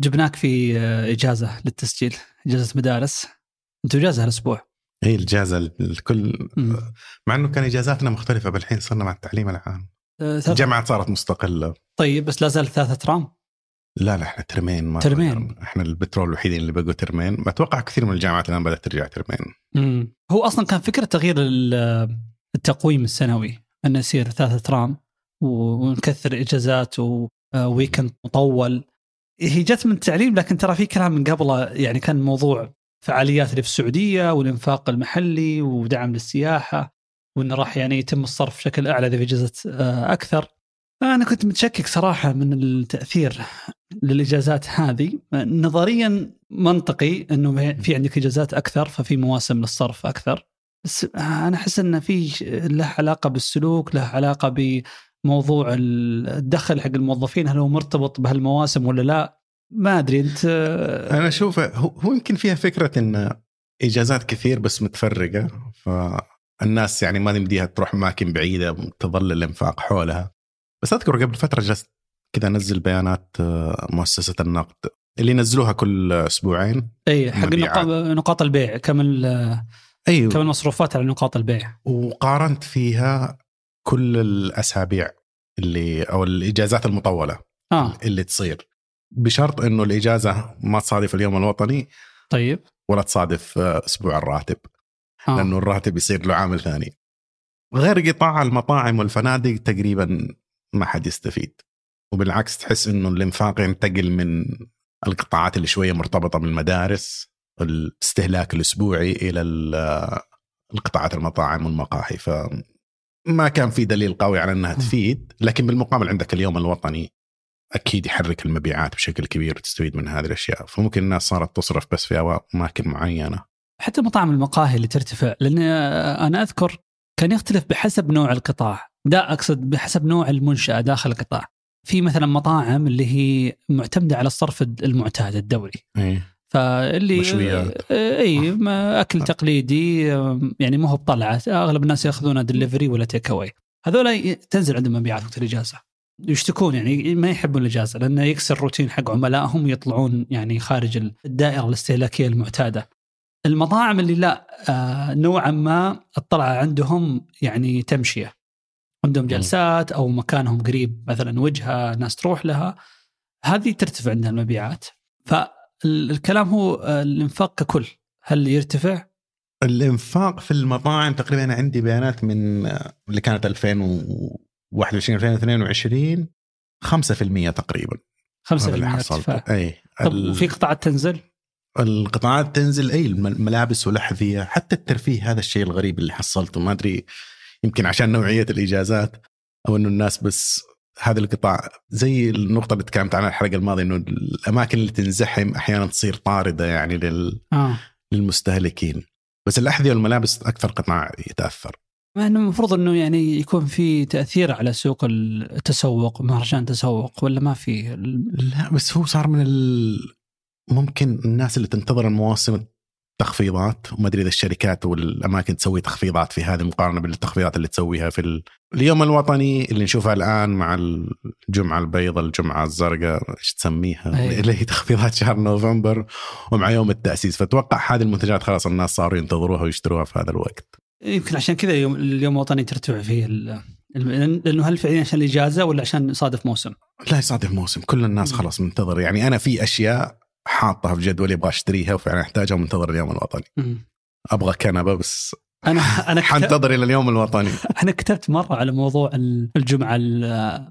جبناك في آه، إجازة للتسجيل إجازة مدارس. أنتم إجازة هالأسبوع. هي الإجازة الكل. مع إنه كان إجازاتنا مختلفة بالحين صرنا مع التعليم العام. آه، ثلاث- الجامعات صارت مستقلة. طيب بس لا زال ثلاثة ترام؟ لا لا إحنا ترمين ما ترمين. إحنا البترول الوحيدين اللي بقوا ترمين. بتوقع كثير من الجامعات الآن بدأت ترجع ترمين. مم. هو أصلا كان فكرة تغيير ال- التقويم السنوي إنه يصير ثلاثة ترام ونكثر إجازات وويكند مطول هي جت من التعليم لكن ترى في كلام من قبل يعني كان موضوع فعاليات اللي في السعودية والإنفاق المحلي ودعم للسياحة وإنه راح يعني يتم الصرف بشكل أعلى إذا في اجازه آه، أكثر. فانا كنت متشكك صراحة من التأثير للإجازات هذه. نظريا منطقي إنه في عندك إجازات أكثر ففي مواسم للصرف أكثر. بس أنا أحس انه في له علاقة بالسلوك له علاقة بموضوع الدخل حق الموظفين هل هو مرتبط بهالمواسم ولا لا؟ ما أدري أنت أنا أشوف هو يمكن فيها فكرة إن اجازات كثير بس متفرقة فالناس يعني ما يمديها تروح أماكن بعيدة تظل الإنفاق حولها. بس أذكر قبل فترة جلست كذا أنزل بيانات آه، مؤسسة النقد اللي ينزلوها كل أسبوعين إي حق نقاط البيع كم ال- أيوه كم المصروفات على نقاط البيع؟ وقارنت فيها كل الأسابيع اللي أو الإجازات المطولة آه. اللي تصير. بشرط إنه الإجازة ما تصادف اليوم الوطني طيب. ولا تصادف آه، أسبوع الراتب آه. لأنه الراتب يصير له عامل ثاني. غير قطاع المطاعم والفنادق تقريبا ما حد يستفيد. وبالعكس تحس إنه الإنفاق ينتقل من القطاعات اللي شوية مرتبطة بالمدارس الاستهلاك الأسبوعي إلى ال- القطاعات المطاعم والمقاهي. فما كان في دليل قوي على إنها تفيد لكن بالمقابل عندك اليوم الوطني أكيد يحرك المبيعات بشكل كبير وتستفيد من هذه الأشياء. فممكن الناس صارت تصرف بس في أماكن معينة. حتى مطاعم المقاهي اللي ترتفع لأن أنا أذكر كان يختلف بحسب نوع القطاع. ده أقصد بحسب نوع المنشأة داخل القطاع. في مثلا مطاعم اللي هي معتمدة على الصرف المعتاد الدوري إيه. فاللي مشويات. إي ما أكل تقليدي يعني ما هو بطلعة أغلب الناس ياخذونه دليفري ولا take away هذول تنزل عندهم مبيعات وقت الإجازة يشتكون يعني ما يحبون الإجازة لأنه يكسر الروتين حق عملائهم يطلعون يعني خارج الدائرة الاستهلاكية المعتادة. المطاعم اللي لا آه نوعا ما الطلعة عندهم يعني تمشية. عندهم جلسات أو مكانهم قريب مثلا وجهة ناس تروح لها هذه ترتفع عندها المبيعات. فالكلام هو آه، الإنفاق ككل هل يرتفع؟ الإنفاق في المطاعم تقريبا أنا عندي بيانات من آه، اللي كانت 2021 2022 5% تقريبا 5% هذا اللي ارتفاع. اي طب ال- وفي قطاعات تنزل؟ القطاعات تنزل اي الم- الملابس والأحذية حتى الترفيه هذا الشيء الغريب اللي حصلته ما أدري يمكن عشان نوعية الإجازات أو إنه الناس بس هذا القطاع زي النقطة اللي تكلمت عنها الحلقة الماضية إنه الأماكن اللي تنزحم أحيانا تصير طاردة يعني لل... آه. للمستهلكين. بس الأحذية والملابس أكثر قطاع يتأثر. مع إنه المفروض إنه يعني يكون في تأثير على سوق التسوق مهرجان تسوق ولا ما في؟ لا بس هو صار من ال... ممكن الناس اللي تنتظر المواسم التخفيضات وما أدري إذا الشركات والأماكن تسوي تخفيضات في هذه مقارنه بالتخفيضات اللي تسويها في ال... اليوم الوطني اللي نشوفها الآن مع الجمعة البيضاء الجمعة الزرقاء إيش تسميها أي. اللي هي تخفيضات شهر نوفمبر ومع يوم التأسيس فتوقع هذه المنتجات خلاص الناس صاروا ينتظروها ويشتروها في هذا الوقت يمكن عشان كذا اليوم اليوم الوطني ترتفع فيه ال- لأنه هل فعليا عشان الإجازة ولا عشان يصادف موسم؟ لا يصادف موسم كل الناس. خلاص منتظر يعني أنا في أشياء حاطها في جدولي أبغى أشتريها وفعلا أحتاجها ومنتظر اليوم الوطني. أبغى كنبة بس أنا أنا حنتظر إلى اليوم الوطني أنا كتبت مرة على موضوع ال- الجمعة ال-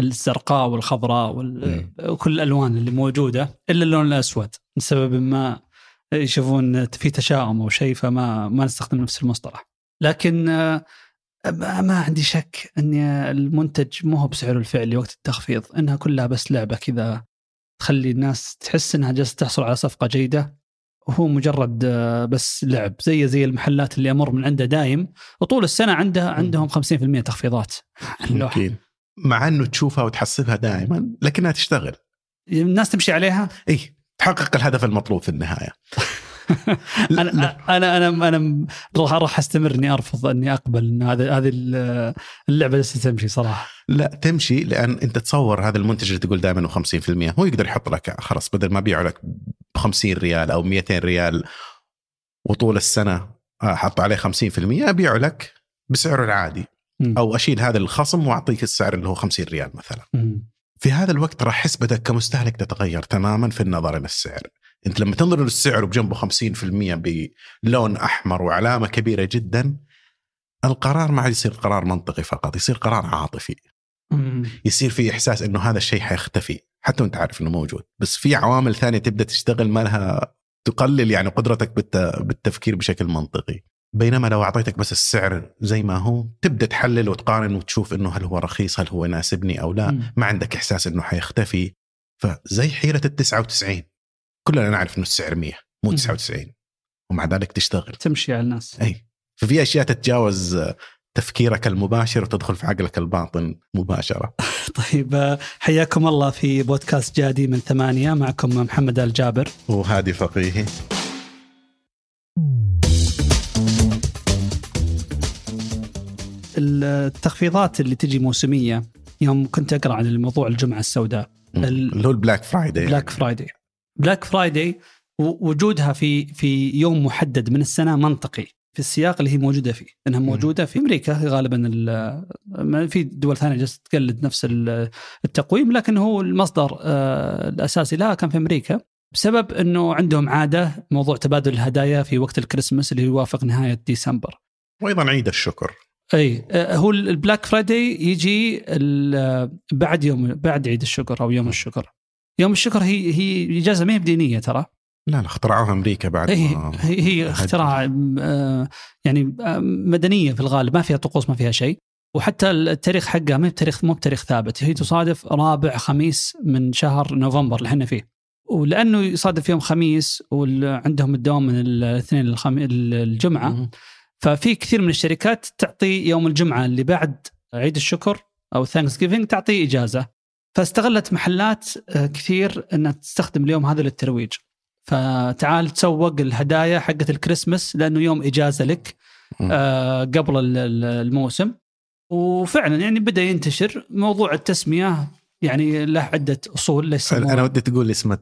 الزرقاء والخضراء وال- وكل الألوان اللي موجودة إلا اللون الأسود لسبب ما يشوفون في تشاؤم أو شيء فما ما نستخدم نفس المصطلح. لكن آه، ما ما عندي شك إن المنتج مو هو بسعره الفعلي وقت التخفيض إنها كلها بس لعبة كذا تخلي الناس تحس إنها جالسة تحصل على صفقة جيدة وهو مجرد آه، بس لعب زي زي المحلات اللي أمر من عنده دايم وطول السنة عنده عندهم 50% تخفيضات ممكن. مع إنه تشوفها وتحسبها دائما لكنها تشتغل. الناس تمشي عليها؟ اي تحقق الهدف المطلوب في النهاية. أنا أنا أنا أنا راح راح استمر اني أرفض أني أقبل إن هذا هذه اللعبة لسه تمشي صراحة. لا تمشي لأن أنت تصور هذا المنتج اللي تقول دائما 50% هو يقدر يحط لك خلاص بدل ما بيعه لك ب 50 ريال أو 200 ريال وطول السنة أحط عليه 50% ابيعه لك بسعره العادي. أو أشيل هذا الخصم وأعطيك السعر اللي هو 50 ريال مثلا. في هذا الوقت راح حسبتك كمستهلك تتغير تماما في النظر إلى السعر. انت لما تنظر للسعر وبجنبه 50% بلون أحمر وعلامة كبيرة جدا القرار ما عاد يصير قرار منطقي فقط يصير قرار عاطفي. يصير في إحساس إنه هذا الشيء حيختفي حتى وأنت عارف إنه موجود. بس في عوامل ثانية تبدأ تشتغل ما لها تقلل يعني قدرتك بالتفكير بشكل منطقي. بينما لو أعطيتك بس السعر زي ما هو تبدأ تحلل وتقارن وتشوف إنه هل هو رخيص هل هو يناسبني أو لا. ما عندك إحساس إنه حيختفي. فزي حيره ال 99 كلنا نعرف إنه السعر 100 مو 99 ومع ذلك تشتغل. تمشي على الناس. إي. ففي أشياء تتجاوز تفكيرك المباشر وتدخل في عقلك الباطن مباشرة. طيب حياكم الله في بودكاست جادي من ثمانية. معكم محمد الجابر. وهادي فقيهي. التخفيضات اللي تجي موسمية يوم كنت أقرأ عن الموضوع الجمعة السوداء. اللي هو ال Black Friday Black Friday Black Friday وجودها في في يوم محدد من السنة منطقي في السياق اللي هي موجودة فيه انها موجودة في أمريكا غالبا في دول ثانية جالسة تقلد نفس التقويم لكن هو المصدر آه، الأساسي لها كان في أمريكا بسبب إنه عندهم عادة موضوع تبادل الهدايا في وقت الكريسماس اللي يوافق نهاية ديسمبر. وأيضا عيد الشكر. أي آه، هو ال Black Friday يجي بعد يوم بعد عيد الشكر أو يوم الشكر. يوم الشكر هي هي إجازة ما هي بدينية ترى. لا لا اخترعوها أمريكا بعد هي هي, هي اختراع آه، يعني آه، مدنية في الغالب ما فيها طقوس ما فيها شيء. وحتى التاريخ حقها ما بتاريخ مو بتاريخ ثابت. هي تصادف رابع خميس من شهر نوفمبر اللي إحنا فيه. ولأنه يصادف يوم خميس وعندهم الدوام من الاثنين للخم... الجمعة. ففي كثير من الشركات تعطي يوم الجمعة اللي بعد عيد الشكر أو Thanksgiving تعطي إجازة. فاستغلت محلات آه، كثير إنها تستخدم اليوم هذا للترويج. فتعال تسوق الهدايا حقت الكريسماس لأنه يوم إجازة لك آه قبل الموسم. وفعلا يعني بدأ ينتشر موضوع التسمية يعني له عدة أصول ليس أنا ودي تقول اسم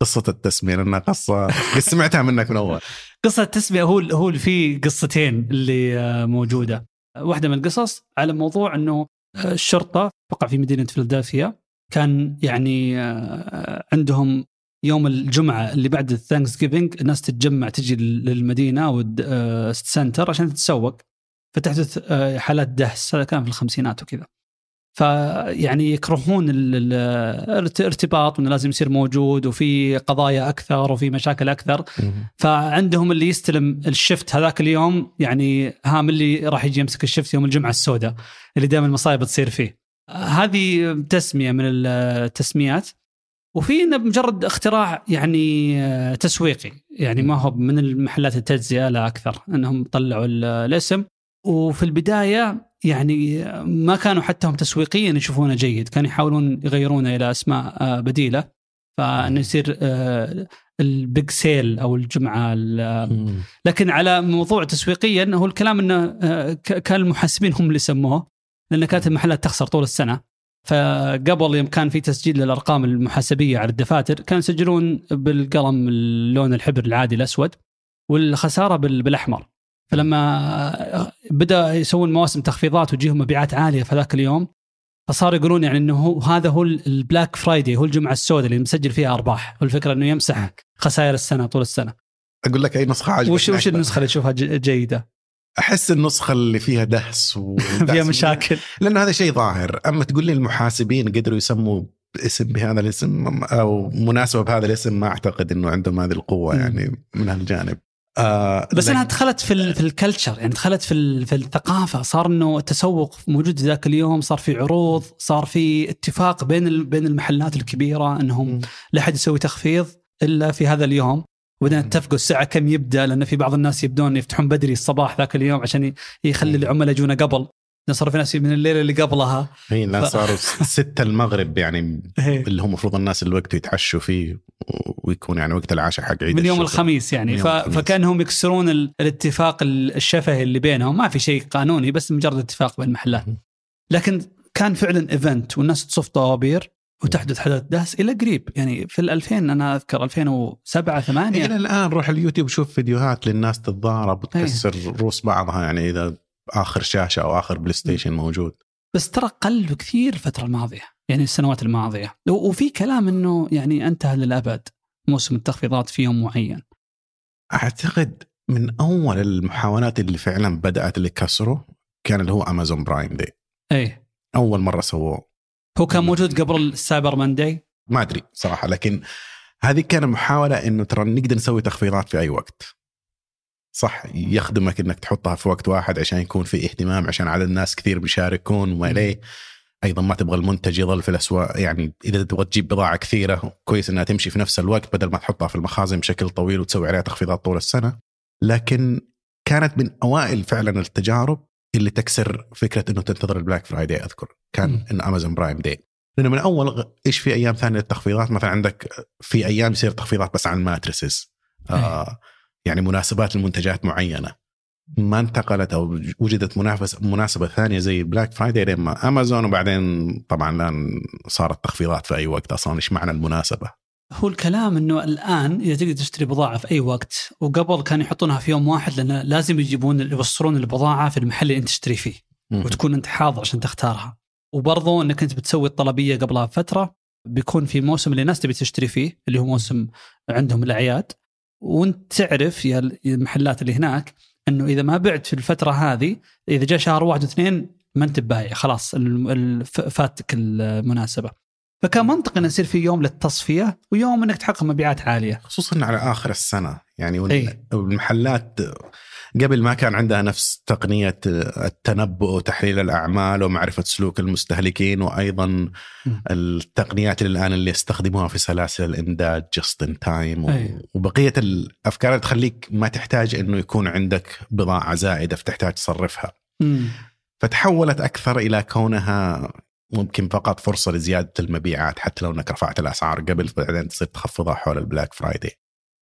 قصة التسمية لأنها قصة سمعتها منك من أول. قصة التسمية هو هو في قصتين اللي آه، موجودة. واحدة من القصص على موضوع إنه آه، الشرطة وقع في مدينة فيلادلفيا. كان يعني آه، عندهم يوم الجمعة اللي بعد ال Thanksgiving الناس تتجمع تجي للمدينة أو ال center عشان تتسوق. فتحدث حالات دهس هذا كان في الخمسينات وكذا. فيعني يكرهون الارتباط وإنه لازم يصير موجود وفي قضايا أكثر وفي مشاكل أكثر. فعندهم اللي يستلم الشفت هذاك اليوم يعني هام اللي راح يجي يمسك الشفت يوم الجمعة السوداء اللي دائما المصايب تصير فيه. هذه تسمية من التسميات. وفي إنه مجرد اختراع يعني تسويقي. يعني ما هو من المحلات التجزئة لا أكثر إنهم طلعوا الاسم. وفي البداية يعني ما كانوا حتى هم تسويقيا يشوفونه جيد. كانوا يحاولون يغيرونه إلى أسماء آه، بديلة. فإنه يصير آه، ال big sale أو الجمعة لكن على موضوع تسويقيا هو الكلام إنه آه، كان المحاسبين هم اللي سموه. لأن كانت المحلات تخسر طول السنة. فقبل يوم كان في تسجيل للأرقام المحاسبية على الدفاتر كانوا يسجلون بالقلم اللون الحبر العادي الأسود والخسارة بالأحمر. فلما بدأ يسوون مواسم تخفيضات وتجيهم مبيعات عالية في ذاك اليوم فصار يقولون يعني إنه هو هذا هو ال Black Friday هو الجمعة السوداء اللي مسجل فيها أرباح. والفكرة إنه يمسح خسائر السنة طول السنة. أقول لك أي نسخة عجبتك وش وش النسخة اللي تشوفها جيدة؟ أحس النسخة اللي فيها دهس فيها مشاكل. لأنه هذا شيء ظاهر. أما تقول لي المحاسبين قدروا يسموا اسم بهذا الاسم أو مناسبة بهذا الاسم ما أعتقد إنه عندهم هذه القوة يعني من هالجانب. آه بس أنها دخلت في في ال culture يعني دخلت في في الثقافة. صار إنه التسوق موجود ذاك اليوم صار في عروض صار في اتفاق بين بين المحلات الكبيرة إنهم لا أحد يسوي تخفيض إلا في هذا اليوم. وبعدين اتفقوا الساعة كم يبدأ لأن في بعض الناس يبدون يفتحون بدري الصباح ذاك اليوم عشان يخلي العملاء يجونا قبل. صار في ناس من الليلة اللي قبلها إي الناس ف... صاروا 6 المغرب يعني اللي هو المفروض الناس الوقت يتعشوا فيه ويكون يعني وقت العشاء حق عيد من يوم الشكر. الخميس يعني. ف... الخميس. فكأنهم يكسرون ال... الاتفاق الشفهي اللي بينهم. ما في شيء قانوني بس مجرد اتفاق بين المحلات. لكن كان فعلا event والناس تصف طوابير. وتحدث حدث دهس إلى قريب. يعني في ال 2000 أنا أذكر 2007 8 إلى الآن روح اليوتيوب شوف فيديوهات للناس تتضارب وتكسر رؤوس بعضها يعني إذا آخر شاشة أو آخر PlayStation موجود. بس ترى قل كثير الفترة الماضية يعني السنوات الماضية. وفي كلام إنه يعني انتهى للأبد موسم التخفيضات في يوم معين. أعتقد من أول المحاولات اللي فعلا بدأت اللي كسروا كان اللي هو Amazon Prime Day أول مرة سووه. هو كان موجود قبل ال Cyber Monday ما أدري صراحة لكن هذه كان محاولة إنه ترى نقدر نسوي تخفيضات في أي وقت. صح يخدمك إنك تحطها في وقت واحد عشان يكون في اهتمام عشان عدد ناس كثير بيشاركون وما إليه. أيضا ما تبغى المنتج يظل في الأسواق يعني إذا تبغى تجيب بضاعة كثيرة كويس إنها تمشي في نفس الوقت بدل ما تحطها في المخازن بشكل طويل وتسوي عليها تخفيضات طول السنة. لكن كانت من أوائل فعلا التجارب اللي تكسر فكرة إنه تنتظر ال Black Friday أذكر. كان. إن Amazon Prime Day لأنه من أول إيش في أيام ثانية للتخفيضات؟ مثلا عندك في أيام يصير تخفيضات بس عن mattresses آه يعني مناسبات لمنتجات معينة. ما انتقلت أو وجدت منافس مناسبة ثانية زي Black Friday لين ما امازون وبعدين طبعا الان صارت تخفيضات في أي وقت أصلا. إيش معنى المناسبة؟ هو الكلام إنه الآن إذا تقدر تشتري بضاعة في أي وقت وقبل كانوا يحطونها في يوم واحد لأن لازم يجيبون يوصلون البضاعة في المحل اللي أنت تشتري فيه. وتكون أنت حاضر عشان تختارها. وبرضو إنك أنت بتسوي الطلبية قبلها بفترة بيكون في موسم اللي الناس تبي تشتري فيه اللي هو موسم عندهم الأعياد. وأنت تعرف يا المحلات اللي هناك إنه إذا ما بعت في الفترة هذه إذا جاء شهر واحد واثنين ما أنت بايع خلاص فاتك المناسبة. فكان منطقي إنه يصير في يوم للتصفية ويوم إنك تحقق مبيعات عالية خصوصا على آخر السنة يعني. والمحلات قبل ما كان عندها نفس تقنية التنبؤ وتحليل الأعمال ومعرفة سلوك المستهلكين وأيضا التقنيات اللي الآن اللي يستخدموها في سلاسل الامداد جست ان تايم. وبقية الأفكار اللي تخليك ما تحتاج إنه يكون عندك بضاعة زائدة فتحتاج تصرفها. فتحولت أكثر إلى كونها ممكن فقط فرصة لزيادة المبيعات حتى لو انك رفعت الأسعار قبل بعدين تصير تخفضها حول ال Black Friday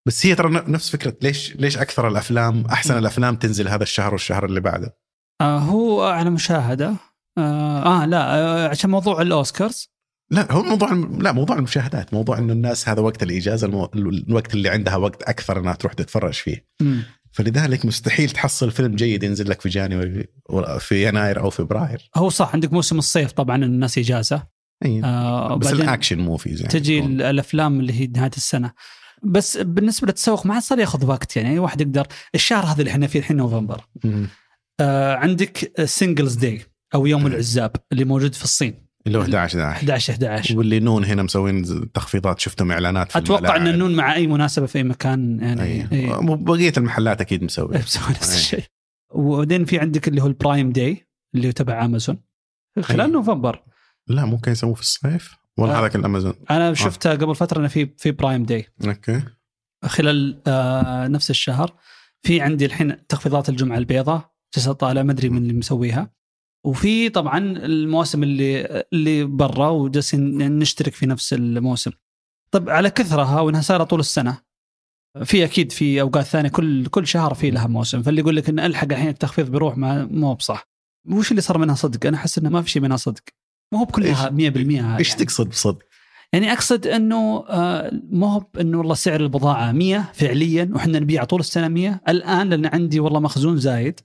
بس هي ترى نفس فكرة ليش ليش أكثر الأفلام أحسن الأفلام تنزل هذا الشهر والشهر اللي بعده؟ آه هو على مشاهدة. آه, آه لا آه عشان موضوع الأوسكارز. لا هو موضوع لا موضوع المشاهدات موضوع إنه الناس هذا وقت الإجازة المو... الوقت اللي عندها وقت أكثر إنها تروح تتفرج فيه. مم. فلذلك مستحيل تحصل فيلم جيد ينزل لك في January ولا في يناير أو فبراير. هو صح عندك موسم الصيف طبعا الناس إجازة. أي. آه بس ال action movies يعني تجي. ال- الأفلام اللي هي نهاية السنة. بس بالنسبة للتسوق ما عاد صار ياخذ وقت يعني أي واحد يقدر. الشهر هذا اللي إحنا فيه الحين نوفمبر. آه عندك Singles' Day أو يوم العزاب اللي موجود في الصين. اللي هو 11 11 11 11 واللي نون هنا مسوين تخفيضات شفتهم إعلانات في أتوقع إن الملاعب. النون مع أي مناسبة في أي مكان يعني أي. إيه. بقية المحلات أكيد مسوي بيسوي نفس. الشيء. وبعدين في عندك اللي هو ال Prime Day اللي تبع امازون خلال أي. نوفمبر. لا ممكن يسووه في الصيف؟ ولا آه. هذاك الأمازون. أنا شفتها قبل فترة إنه في في Prime Day okay. خلال آه نفس الشهر. في عندي الحين تخفيضات الجمعة البيضاء جالس طالع ما ادري من اللي مسويها. وفي طبعا المواسم اللي اللي برا وجالسين نشترك في نفس الموسم. طب على كثرها وإنها صايرة طول السنة في أكيد في أوقات ثانية كل كل شهر في لها موسم. فاللي يقول لك إن ألحق الحين التخفيض بيروح ما مو بصح. وش اللي صار منها صدق؟ أنا أحس إنه ما في شيء منها صدق. ما هو بكلها 100% هذا إيش يعني. تقصد بصدق؟ يعني أقصد إنه آه، ما هو إنه والله سعر البضاعة 100 فعليا وإحنا نبيع طول السنة 100 الآن لأن عندي والله مخزون زايد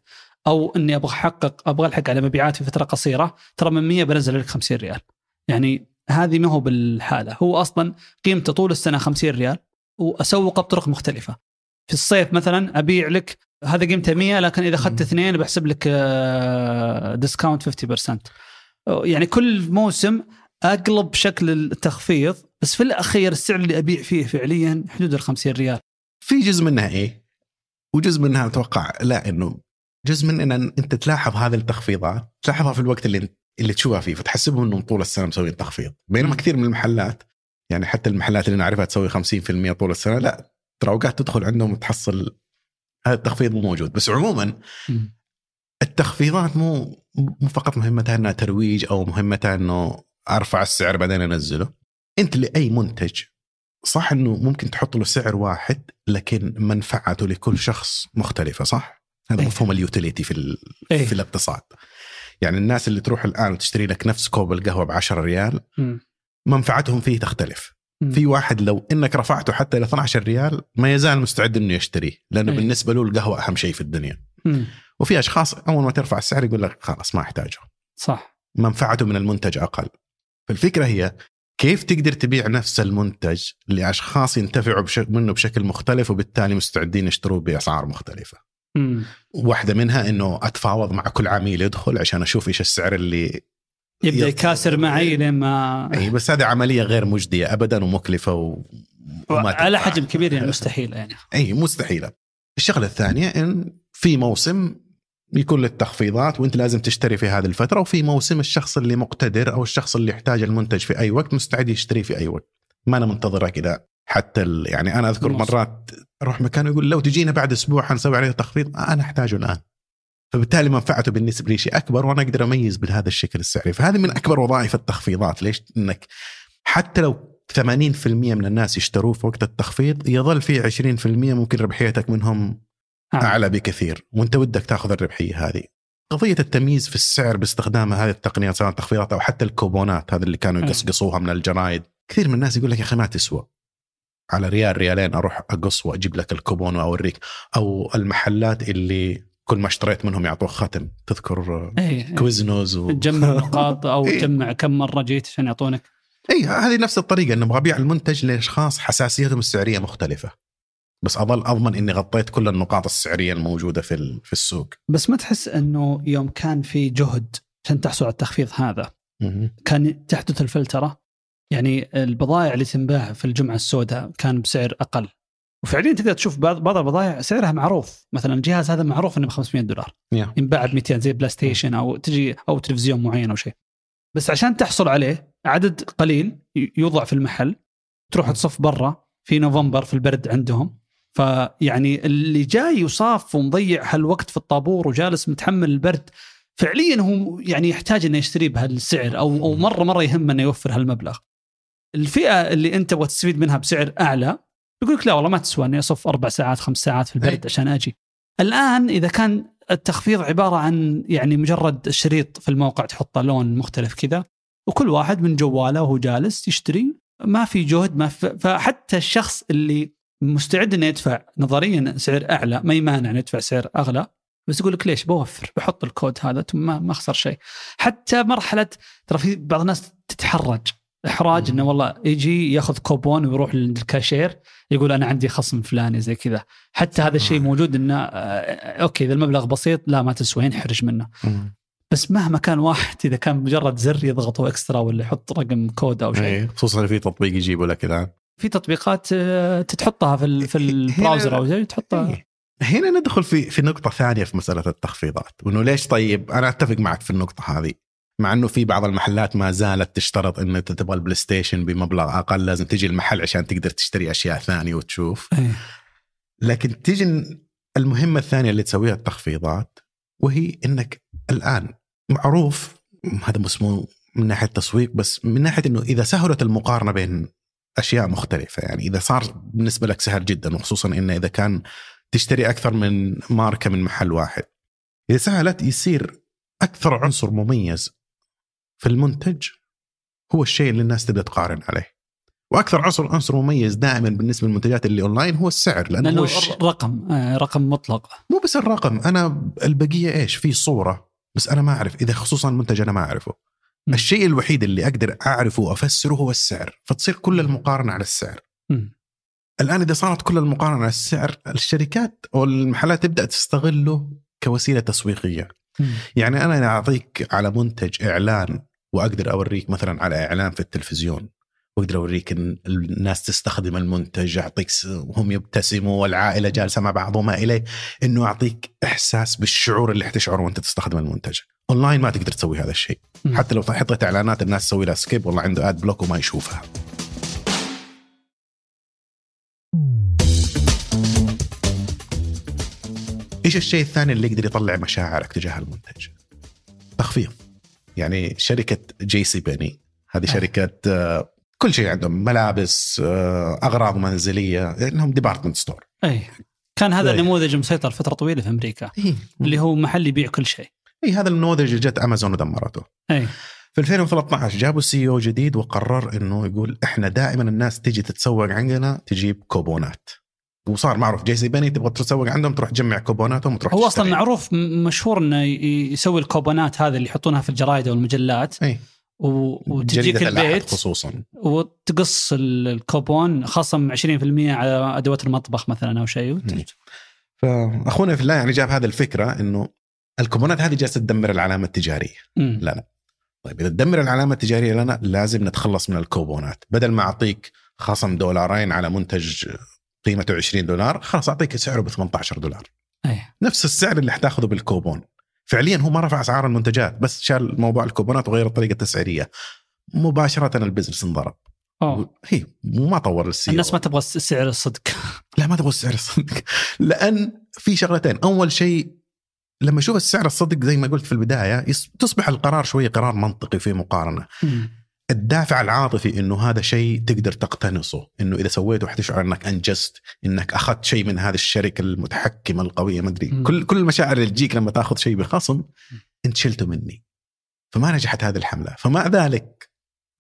أو إني أبغى أحقق أبغى ألحق على مبيعات في فترة قصيرة ترى من 100 بنزل لك 50 ريال. يعني هذه ما هو بالحالة. هو أصلا قيمته طول السنة 50 ريال واسوقه بطرق مختلفة. في الصيف مثلا أبيع لك هذا قيمته 100 لكن إذا أخذت. اثنين بحسب لك آه، ديسكاونت 50% يعني كل موسم أقلب شكل التخفيض بس في الأخير السعر اللي أبيع فيه فعليا حدود ال 50 ريال. في جزء منها إيه؟ وجزء منها أتوقع لا إنه جزء من إن أنت تلاحظ هذه التخفيضات تلاحظها في الوقت اللي اللي تشوفها فيه فتحسبهم إنهم طول السنة مسوين تخفيض بينما. كثير من المحلات يعني حتى المحلات اللي نعرفها تسوي 50% طول السنة لا ترى أوقات تدخل عندهم وتحصل هذا التخفيض مو موجود بس عموما التخفيضات مو مو فقط مهمتها إنها ترويج أو مهمتها إنه أرفع السعر بعدين أنزله أنت لأي منتج صح إنه ممكن تحط له سعر واحد لكن منفعته لكل شخص مختلفة صح؟ هذا إيه. مفهوم ال utility في. إيه. في الاقتصاد. يعني الناس اللي تروح الآن وتشتري لك نفس كوب القهوة ب 10 ريال. منفعتهم فيه تختلف. في واحد لو إنك رفعته حتى ل 12 ريال ما يزال مستعد إنه يشتريه لأنه إيه. بالنسبة له القهوة أهم شيء في الدنيا. وفي أشخاص أول ما ترفع السعر يقول لك خلاص ما أحتاجه. صح منفعته من المنتج أقل. فالفكرة هي كيف تقدر تبيع نفس المنتج لأشخاص ينتفعوا بش... منه بشكل مختلف وبالتالي مستعدين يشتروه بأسعار مختلفة. مم. واحدة منها إنه أتفاوض مع كل عميل يدخل عشان أشوف إيش السعر اللي يبدأ يكاسر معي لين ما اي بس هذه عملية غير مجدية ابدا ومكلفة و... وما على. حجم كبير يعني مستحيل يعني اي مستحيلة. الشغلة الثانية إن في موسم يكون للتخفيضات وإنت لازم تشتري في هذه الفترة وفي موسم الشخص اللي مقتدر أو الشخص اللي يحتاج المنتج في أي وقت مستعد يشتريه في أي وقت. ما أنا منتظره كذا حتى ال... يعني أنا أذكر. مرات أروح مكان يقول لو تجينا بعد أسبوع حنسوي عليه تخفيض أنا أحتاجه الآن. فبالتالي منفعته بالنسبة لي شيء أكبر وأنا أقدر أميز بهذا الشكل السعري، فهذه من أكبر وظائف التخفيضات، ليش؟ إنك حتى لو 80% من الناس يشتروه في وقت التخفيض يظل في 20% ممكن ربحيتك منهم آه. أعلى بكثير وأنت ودك تأخذ الربحية هذه. قضية التمييز في السعر باستخدام هذه التقنيات سواء التخفيضات أو حتى الكوبونات هذه اللي كانوا أي. يقصقصوها من الجرايد، كثير من الناس يقول لك يا أخي ما تسوى. على ريال ريالين أروح أقص وأجيب لك الكوبون وأوريك أو المحلات اللي كل ما اشتريت منهم يعطوك ختم تذكر اي Quiznos و... تجمع نقاط أو إيه. تجمع كم مرة جيت عشان يعطونك. اي هذه نفس الطريقة إنه أبغى ابيع المنتج لأشخاص حساسيتهم السعرية مختلفة. بس أظل أضمن إني غطيت كل النقاط السعرية الموجودة في في السوق. بس ما تحس إنه يوم كان في جهد عشان تحصل على التخفيض هذا؟ كانت تحدث الفلترة؟ يعني البضائع اللي تنباع في الجمعة السوداء كان بسعر أقل. وفعليا تقدر تشوف بعض بعض البضائع سعرها معروف. مثلا الجهاز هذا معروف إنه ب 500 دولار. يا. ينباع ب 200 زي PlayStation أو تجي أو تلفزيون معين أو شيء. بس عشان تحصل عليه عدد قليل يوضع في المحل. تروح تصف برا. في نوفمبر في البرد عندهم. فيعني اللي جاي وصاف ومضيع هالوقت في الطابور وجالس متحمل البرد فعليا هو يعني يحتاج إنه يشتري بهالسعر أو أو مره مرة يهم إنه يوفر هالمبلغ. الفئة اللي أنت تبغى تستفيد منها بسعر أعلى يقول لك لا والله ما تسوى إني أصف أربع ساعات خمس ساعات في البرد أي. عشان أجي. الآن إذا كان التخفيض عبارة عن يعني مجرد شريط في الموقع تحطه لون مختلف كذا وكل واحد من جواله وهو جالس يشتري ما في جهد ما في فحتى الشخص اللي مستعد إنه يدفع نظريا سعر أعلى ما يمانع إنه يدفع سعر أغلى بس يقول لك ليش بوفر بحط الكود هذا ثم ما أخسر شيء حتى مرحلة ترى في بعض الناس تتحرج إحراج إنه والله يجي ياخذ كوبون ويروح للكاشير يقول أنا عندي خصم فلاني زي كذا. حتى هذا الشيء موجود إنه آه، أوكي إذا المبلغ بسيط لا ما تسوى ينحرج منه. بس مهما كان واحد إذا كان مجرد زر يضغطه extra ولا يحط رقم كود أو شيء. اي خصوصا في تطبيق يجيبه لك الآن. في تطبيقات آه، تتحطها في ال- في ال browser أو زي تحطها. إيه. هنا ندخل في في نقطة ثانية في مسألة التخفيضات، وانه ليش طيب؟ أنا أتفق معك في النقطة هذه، مع إنه في بعض المحلات ما زالت تشترط إن أنت تبغى ال PlayStation بمبلغ أقل لازم تجي المحل عشان تقدر تشتري أشياء ثانية وتشوف، إيه. لكن تيجي المهمة الثانية اللي تسويها التخفيضات وهي إنك الآن معروف هذا مش مو من ناحية تسويق بس من ناحية إنه إذا سهلت المقارنة بين أشياء مختلفة يعني إذا صار بالنسبة لك سهل جدا وخصوصا انه إذا كان تشتري أكثر من ماركة من محل واحد إذا سهلت يصير أكثر عنصر مميز في المنتج هو الشيء اللي الناس تبدا تقارن عليه. وأكثر عنصر عنصر مميز دائما بالنسبة للمنتجات اللي أونلاين هو السعر لأنه, لأنه هو الش... رقم آه، رقم مطلق. مو بس الرقم أنا البقية إيش؟ في صورة بس أنا ما أعرف إذا خصوصا المنتج أنا ما أعرفه. مم. الشيء الوحيد اللي أقدر أعرفه وأفسره هو السعر فتصير كل المقارنة على السعر. مم. الآن إذا صارت كل المقارنة على السعر الشركات أو المحلات تبدأ تستغله كوسيلة تسويقية. مم. يعني أنا أعطيك على منتج إعلان وأقدر أوريك مثلا على إعلان في التلفزيون وأقدر أوريك إن الناس تستخدم المنتج أعطيك وهم يبتسموا والعائلة جالسة مع بعض وما إليه إنه أعطيك إحساس بالشعور اللي حتشعره وأنت تستخدم المنتج. أونلاين ما تقدر تسوي هذا الشيء. حتى لو حطيت إعلانات الناس تسوي لها skip والله عنده ad block وما يشوفها. إيش الشيء الثاني اللي يقدر يطلع مشاعرك تجاه المنتج؟ تخفيض يعني شركة JCPenney هذه آه. شركة آه، كل شيء عندهم ملابس آه، أغراض منزلية لأنهم department store إي. كان هذا. النموذج مسيطر فترة طويلة في أمريكا اللي هو محل يبيع كل شيء. إي هذا النموذج جت امازون ودمرته. إي. في 2013 جابوا CEO جديد وقرر إنه يقول إحنا دائما الناس تجي تتسوق عندنا تجيب كوبونات. وصار معروف JCPenney تبغى تسوق عندهم تروح تجمع كوبوناتهم وتروح هو أصلا. معروف مشهور إنه يسوي الكوبونات هذه اللي يحطونها في الجرايد أو المجلات إي و- وتجيك البيت خصوصا وتقص ال- الكوبون خصم 20% على أدوات المطبخ مثلا أو شيء وت-. فأخونا في الله يعني جاب هذه الفكرة إنه الكوبونات هذه جالسة تدمر العلامة التجارية مم. لا. طيب إذا تدمر العلامة التجارية لنا لازم نتخلص من الكوبونات بدل ما أعطيك خصم دولارين على منتج قيمته 20 دولار خلاص أعطيك سعره ب 18 دولار. أي. نفس السعر اللي حتاخذه بالكوبون. فعليا هو ما رفع أسعار المنتجات بس شال موضوع الكوبونات وغير الطريقة التسعيرية. مباشرة البزنس انضرب. أوه. هي وما طور السي الناس ما تبغى الس- سعر الصدق. لا ما تبغى السعر الصدق. لأن في شغلتين. أول شيء لما أشوف السعر الصدق زي ما قلت في البداية تصبح القرار شوية قرار منطقي في مقارنة. مم. الدافع العاطفي إنه هذا شيء تقدر تقتنصه إنه إذا سويته حتشعر إنك أنجزت إنك أخذت شيء من هذه الشركة المتحكمة القوية ما أدري. كل كل المشاعر اللي تجيك لما تأخذ شيء بخصم إنت شلته مني. فما نجحت هذه الحملة. فمع ذلك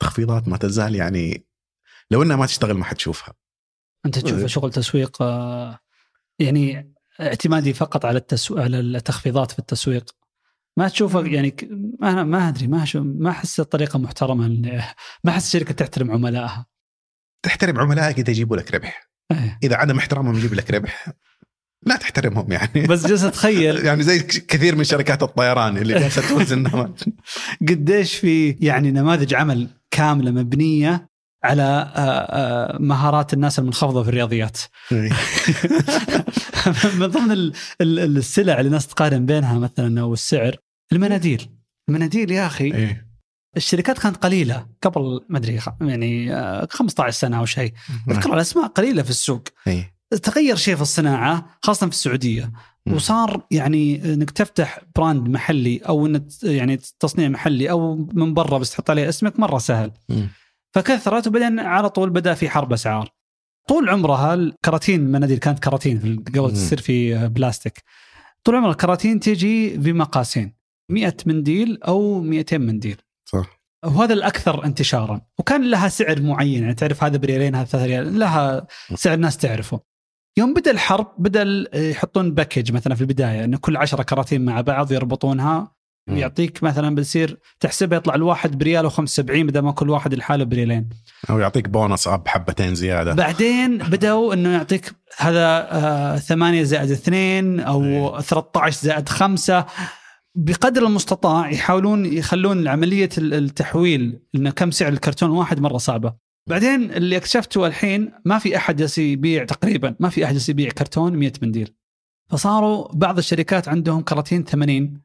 تخفيضات ما تزال يعني لو إنها ما تشتغل ما حتشوفها. أنت تشوف إيه. شغل تسويق آه، يعني اعتمادي فقط على التسو... على التخفيضات في التسويق؟ ما تشوفه يعني ك- ما ما أدري ما ما أحس الطريقة محترمة ما أحس الشركة تحترم عملائها. تحترم عملائك إذا يجيبوا لك ربح. إيه. إذا عدم احترامهم يجيب لك ربح لا تحترمهم يعني. بس جالس اتخيل يعني زي كثير من شركات الطيران اللي جالسة توزن قديش في يعني نماذج عمل كاملة مبنية على آه، آه، مهارات الناس المنخفضة في الرياضيات من ضمن ال- ال- السلع اللي الناس تقارن بينها مثلا أو السعر المناديل المناديل يا أخي إيه. الشركات كانت قليلة قبل ما أدري يعني آه، 15 سنة أو شيء أذكر الأسماء قليلة في السوق إيه. تغير شيء في الصناعة خاصة في السعودية. وصار يعني إنك تفتح براند محلي أو إنك يعني تصنيع محلي أو من برا بس تحط عليه اسمك مرة سهل. فكثرت وبعدين على طول بدأ في حرب أسعار. طول عمرها الكراتين المناديل كانت كراتين قبل. تصير في بلاستيك. طول عمر الكراتين تيجي بمقاسين 100 منديل أو 200 منديل. صح. وهذا الأكثر انتشارا. وكان لها سعر معين يعني تعرف هذا بريالين هذا ثلاثة ريال لها سعر الناس تعرفه. يوم بدأ الحرب بدأ يحطون package مثلا في البداية انه كل عشرة كراتين مع بعض يربطونها. يعطيك مثلا بتصير تحسبها يطلع الواحد بريال و75 بدل ما كل واحد لحاله بريالين أو يعطيك بونص أو حبتين زيادة بعدين بدأوا إنه يعطيك هذا آه 8 زائد 2 أو إيه. 13 زائد 5 بقدر المستطاع يحاولون يخلون عمليه ال- التحويل إنه كم سعر الكرتون واحد مرة صعبة. بعدين اللي اكتشفته الحين ما في أحد يبيع تقريبا ما في أحد يبيع كرتون 100 منديل. فصاروا بعض الشركات عندهم كراتين 80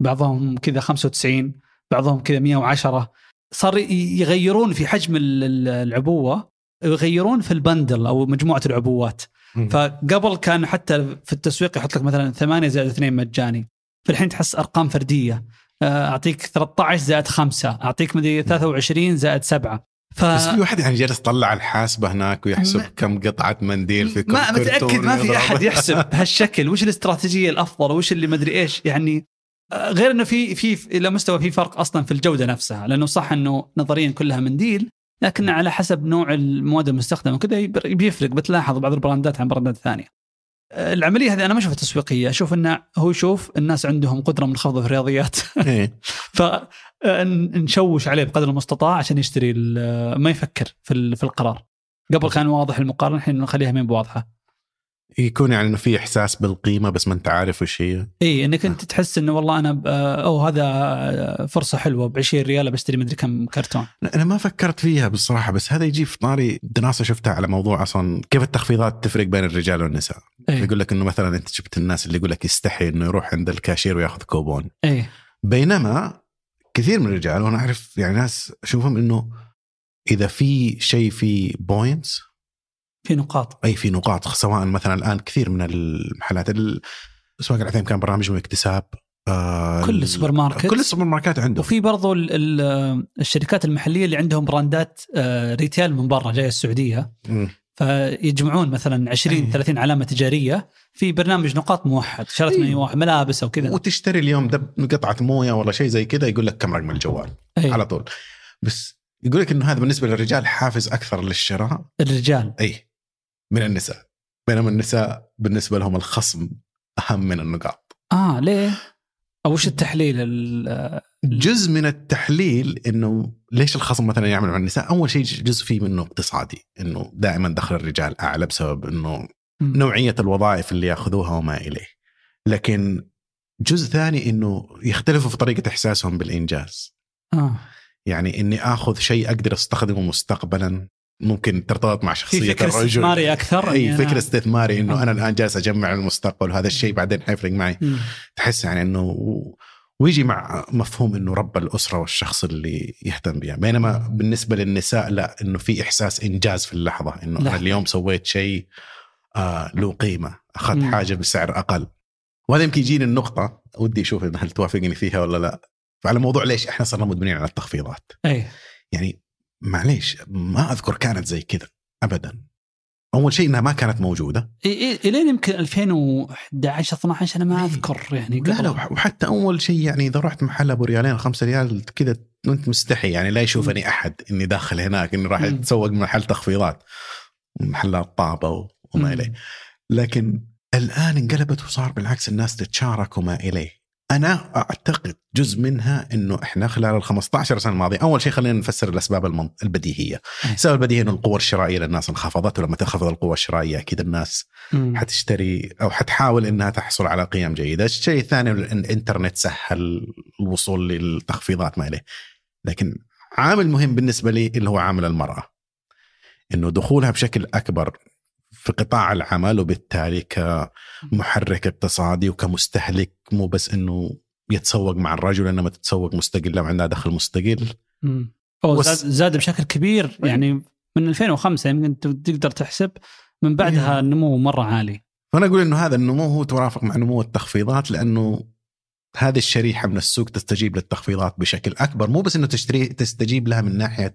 بعضهم كذا 95 بعضهم كذا 110 صار يغيرون في حجم ال- ال- العبوة يغيرون في البندل أو مجموعة العبوات. فقبل كان حتى في التسويق يحط لك مثلا 8 زائد 2 مجاني. فالحين تحس أرقام فردية. آه، أعطيك 13 زائد 5 أعطيك مدري 23 زائد 7 ف بس في واحد يعني جالس يطلع الحاسبة هناك ويحسب ما- كم قطعة منديل في كل ما متأكد ما في. أحد يحسب بهالشكل. وش الاستراتيجية الأفضل؟ وش اللي مدري إيش؟ يعني غير إنه في في إلى مستوى في فرق أصلا في الجودة نفسها لأنه صح إنه نظريا كلها منديل لكن على حسب نوع المواد المستخدمة وكذا بيفرق بتلاحظ بعض البراندات عن براندات ثانية. آه، العملية هذه أنا ما اشوفها تسويقية، أشوف إنه هو يشوف الناس عندهم قدرة منخفضه في الرياضيات إيه. فنشوش عليه بقدر المستطاع عشان يشتري ما يفكر في ال- في القرار. قبل كان واضح المقارنة الحين نخليها مين بواضحة. يكون يعني إنه في إحساس بالقيمة بس ما أنت عارف وش هي. إي إنك أنت تحس إنه والله أنا أو هذا فرصة حلوة ب 20 ريال بشتري مدري كم كرتون. أنا ما فكرت فيها بالصراحة بس هذا يجي في طاري دراسة شفتها على موضوع أصلا كيف التخفيضات تفرق بين الرجال والنساء. إي. يقول لك إنه مثلا أنت شفت الناس اللي يقول لك يستحي إنه يروح عند الكاشير وياخذ كوبون. إي. بينما كثير من الرجال وأنا أعرف يعني ناس أشوفهم إنه إذا في شيء في points في نقاط. أي في نقاط سواء مثلا الآن كثير من المحلات ال- أسواق العثيم كان برامجهم اكتساب آه كل السوبر ماركت كل السوبر ماركات عندهم وفي برضو ال- ال- الشركات المحلية اللي عندهم براندات آه، retail من برا جاية السعودية مم. فيجمعون مثلا 20 أي. 30 علامة تجارية في برنامج نقاط موحد شريت من أي. واحد ملابس أو كذا وتشتري اليوم دب قطعة موية ولا شيء زي كذا يقول لك كم رقم الجوال أي. على طول بس يقول لك إنه هذا بالنسبة للرجال حافز أكثر للشراء الرجال أي من النساء. بينما النساء بالنسبة لهم الخصم أهم من النقاط. آه ليه؟ أو وش التحليل ال- جزء من التحليل إنه ليش الخصم مثلا يعمل مع النساء؟ أول شيء جزء فيه منه اقتصادي إنه دائما دخل الرجال أعلى بسبب إنه مم. نوعية الوظائف اللي يأخذوها وما إليه. لكن جزء ثاني إنه يختلفوا في طريقة إحساسهم بالإنجاز. آه. يعني إني آخذ شيء أقدر أستخدمه مستقبلا. ممكن ترتبط مع في شخصية فكر الرجل. استثماري أكثر؟ إي إني فكر استثماري إنه آه. أنا الآن جالس أجمع المستقبل وهذا الشيء بعدين حيفرق معي. تحس يعني إنه ويجي مع مفهوم إنه رب الأسرة والشخص اللي يهتم بها بينما بالنسبة للنساء لا إنه في إحساس إنجاز في اللحظة. إنه أنا. اليوم سويت شيء آه له قيمة أخذت. حاجة بسعر أقل. وهذا يمكن يجيني النقطة ودي أشوف هل توافقني فيها ولا لا. فعلى موضوع ليش إحنا صرنا مدمنين على التخفيضات. اي يعني معليش ما أذكر كانت زي كذا ابدا أول شيء إنها ما كانت موجودة الين يمكن 2011 12 أنا ما. أذكر يعني لا قبل. لا وح- وحتى أول شيء يعني إذا رحت محل أبو ريالين خمسة ريال كذا وانت مستحي يعني لا يشوفني أحد إني داخل هناك إني راح. أتسوق من محل تخفيضات محلات طابه وما. إليه لكن الآن انقلبت وصار بالعكس الناس تتشارك وما إليه أنا أعتقد جزء منها إنه إحنا خلال ال 15 سنة الماضية أول شيء خلينا نفسر الأسباب المن- البديهية. السبب البديهي إنه القوة الشرائية للناس انخفضت ولما تنخفض القوة الشرائية أكيد الناس مم. حتشتري أو حتحاول إنها تحصل على قيم جيدة، الشيء الثاني الانترنت سهل الوصول للتخفيضات ما إليه. لكن عامل مهم بالنسبة لي اللي هو عامل المرأة. إنه دخولها بشكل أكبر في قطاع العمل وبالتالي كمحرك اقتصادي وكمستهلك مو بس إنه يتسوق مع الرجل انما تتسوق مستقله وعندها دخل مستقل. أوه وس- زاد, زاد بشكل كبير يعني من 2005 يمكن تقدر تحسب من بعدها إيه. النمو مرة عالي. فأنا أقول إنه هذا النمو هو توافق مع نمو التخفيضات لأنه هذه الشريحة من السوق تستجيب للتخفيضات بشكل أكبر مو بس إنه تشتري تستجيب لها من ناحية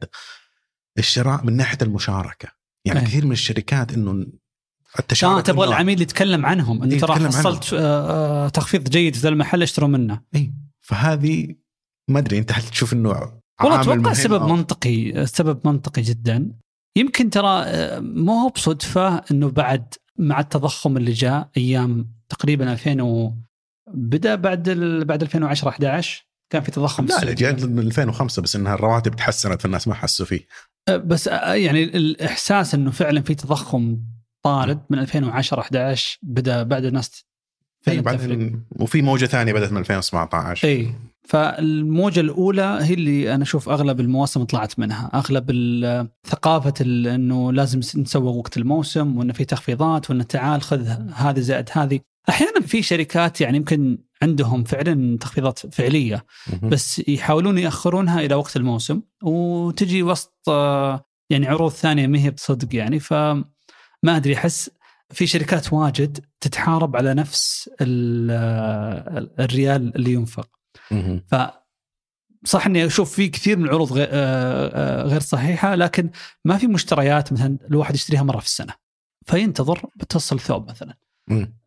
الشراء من ناحية المشاركة. يعني أي. كثير من الشركات إنه آه التشارك تبغى إنه- العميل يتكلم عنهم. انه ترى يتكلم حصلت آه، آه، تخفيض جيد في ذا المحل اشتروا منه. اي فهذه ما أدري أنت هل تشوف إنه والله أتوقع سبب أو- منطقي سبب منطقي جدا. يمكن ترى آه، مو هو بصدفة إنه بعد مع التضخم اللي جاء أيام تقريبا 2000 و بدأ بعد ال... بعد 2010 11 كان في تضخم لا لا من 2005 بس إنها الرواتب تحسنت فالناس ما حسوا فيه. بس آه، يعني الإحساس إنه فعلا في تضخم طارد من 2010 11 بدأ بعد الناس إي. بعدين وفي موجة ثانية بدأت من 2017 إي فالموجة الأولى هي اللي أنا أشوف أغلب المواسم طلعت منها، أغلب ثقافة إنه لازم نسوق وقت الموسم وإنه في تخفيضات وإنه تعال خذ هذه زائد هذه، أحيانا في شركات يعني يمكن عندهم فعلا تخفيضات فعلية. بس يحاولون يأخرونها إلى وقت الموسم وتجي وسط يعني عروض ثانية ما هي بصدق يعني. فما أدري أحس في شركات واجد تتحارب على نفس ال- الريال اللي ينفق. ف صح إني أشوف في كثير من العروض غير, آه، آه، غير صحيحة لكن ما في مشتريات مثلا الواحد يشتريها مرة في السنة. فينتظر بتصل ثوب مثلا.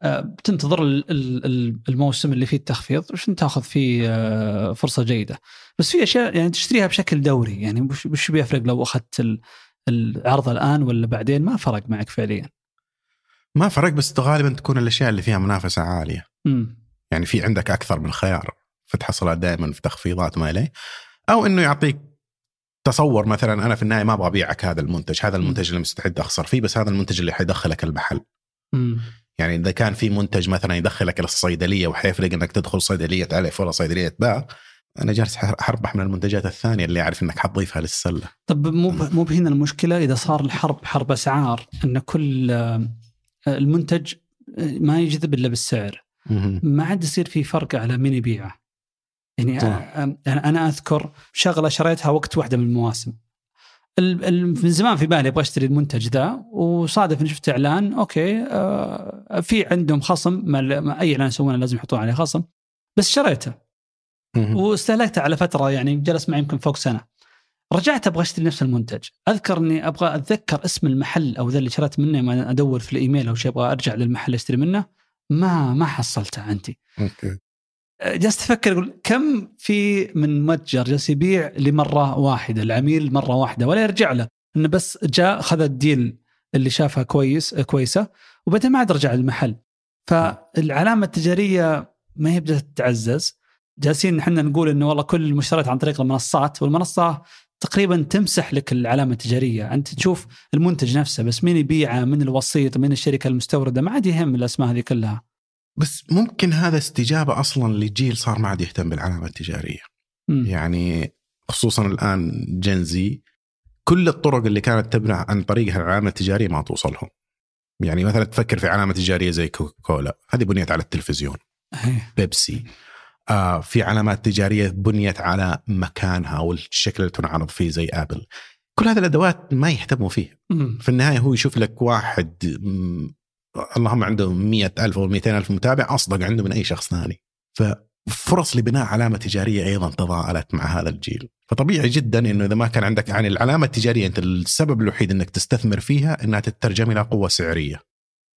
بتنتظر ال- ال- الموسم اللي فيه التخفيض عشان تاخذ فيه آه، فرصة جيدة. بس في أشياء يعني تشتريها بشكل دوري يعني وش بيفرق لو أخذت ال- العرض الآن ولا بعدين؟ ما فرق معك فعليا. ما فرق بس غالبا تكون الأشياء اللي فيها منافسة عالية. امم يعني في عندك أكثر من خيار فتحصل دائما في تخفيضات ما إليه. أو إنه يعطيك تصور مثلا أنا في النهاية ما أبغى أبيعك هذا المنتج هذا المنتج اللي مستعد اخسر فيه بس هذا المنتج اللي حيدخلك المحل امم يعني إذا كان في منتج مثلا يدخلك إلى الصيدليه وحيفرق إنك تدخل صيدلية الف ولا صيدلية باء أنا جالس حربح من المنتجات الثانية اللي أعرف إنك حتضيفها للسلة. طب مو مو بهنا المشكلة؟ إذا صار الحرب حرب أسعار إن كل آه، المنتج آه، ما يجذب إلا بالسعر. ما عاد يصير في فرق على مين يبيعه. يعني. أنا, أنا أذكر شغلة شريتها وقت واحدة من المواسم. ال- ال- من زمان في بالي أبغى أشتري المنتج ذا وصادف اني شفت إعلان أوكي آه في عندهم خصم ما أي إعلان يسوونه لازم يحطون عليه خصم بس شريته. واستهلكته على فترة يعني جلس معي يمكن فوق سنة. رجعت أبغى أشتري نفس المنتج. أذكر إني أبغى أتذكر اسم المحل أو ذا اللي شريت منه ما أدور في الإيميل أو شيء أبغى أرجع للمحل أشتري منه. ما ما حصلته عندي. جالس أفكر أقول كم في من متجر جالس يبيع لمرة واحدة العميل مرة واحدة ولا يرجع له؟ إنه بس جاء خذ الديل اللي شافها كويس كويسة وبعدين ما عاد رجع للمحل. فالعلامة التجارية ما هي بدأت تتعزز. جالسين إحنا نقول إنه والله كل المشتريات عن طريق المنصات والمنصة تقريبا تمسح لك العلامة التجارية، أنت تشوف المنتج نفسه بس مين يبيعه، من الوسيط، من الشركة المستوردة، ما عاد يهم الأسماء هذه كلها. بس ممكن هذا استجابة أصلا لجيل صار ما عاد يهتم بالعلامة التجارية مم. يعني خصوصا الآن جنزي كل الطرق اللي كانت تبنى عن طريقها العلامة التجارية ما توصلهم يعني مثلا تفكر في علامة تجارية زي كوكا كولا هذه بنيت على التلفزيون إيه. بيبسي آه في علامات تجارية بنيت على مكانها والشكل اللي تنعرض فيه زي آبل كل هذه الأدوات ما يهتموا فيه. في النهاية هو يشوف لك واحد اللهم عنده مية ألف أو 200 ألف متابع أصدق عنده من أي شخص ثاني ففرص لبناء علامة تجارية أيضا تضاءلت مع هذا الجيل فطبيعي جدا أنه إذا ما كان عندك يعني العلامة التجارية أنت السبب الوحيد أنك تستثمر فيها أنها تترجم إلى قوة سعرية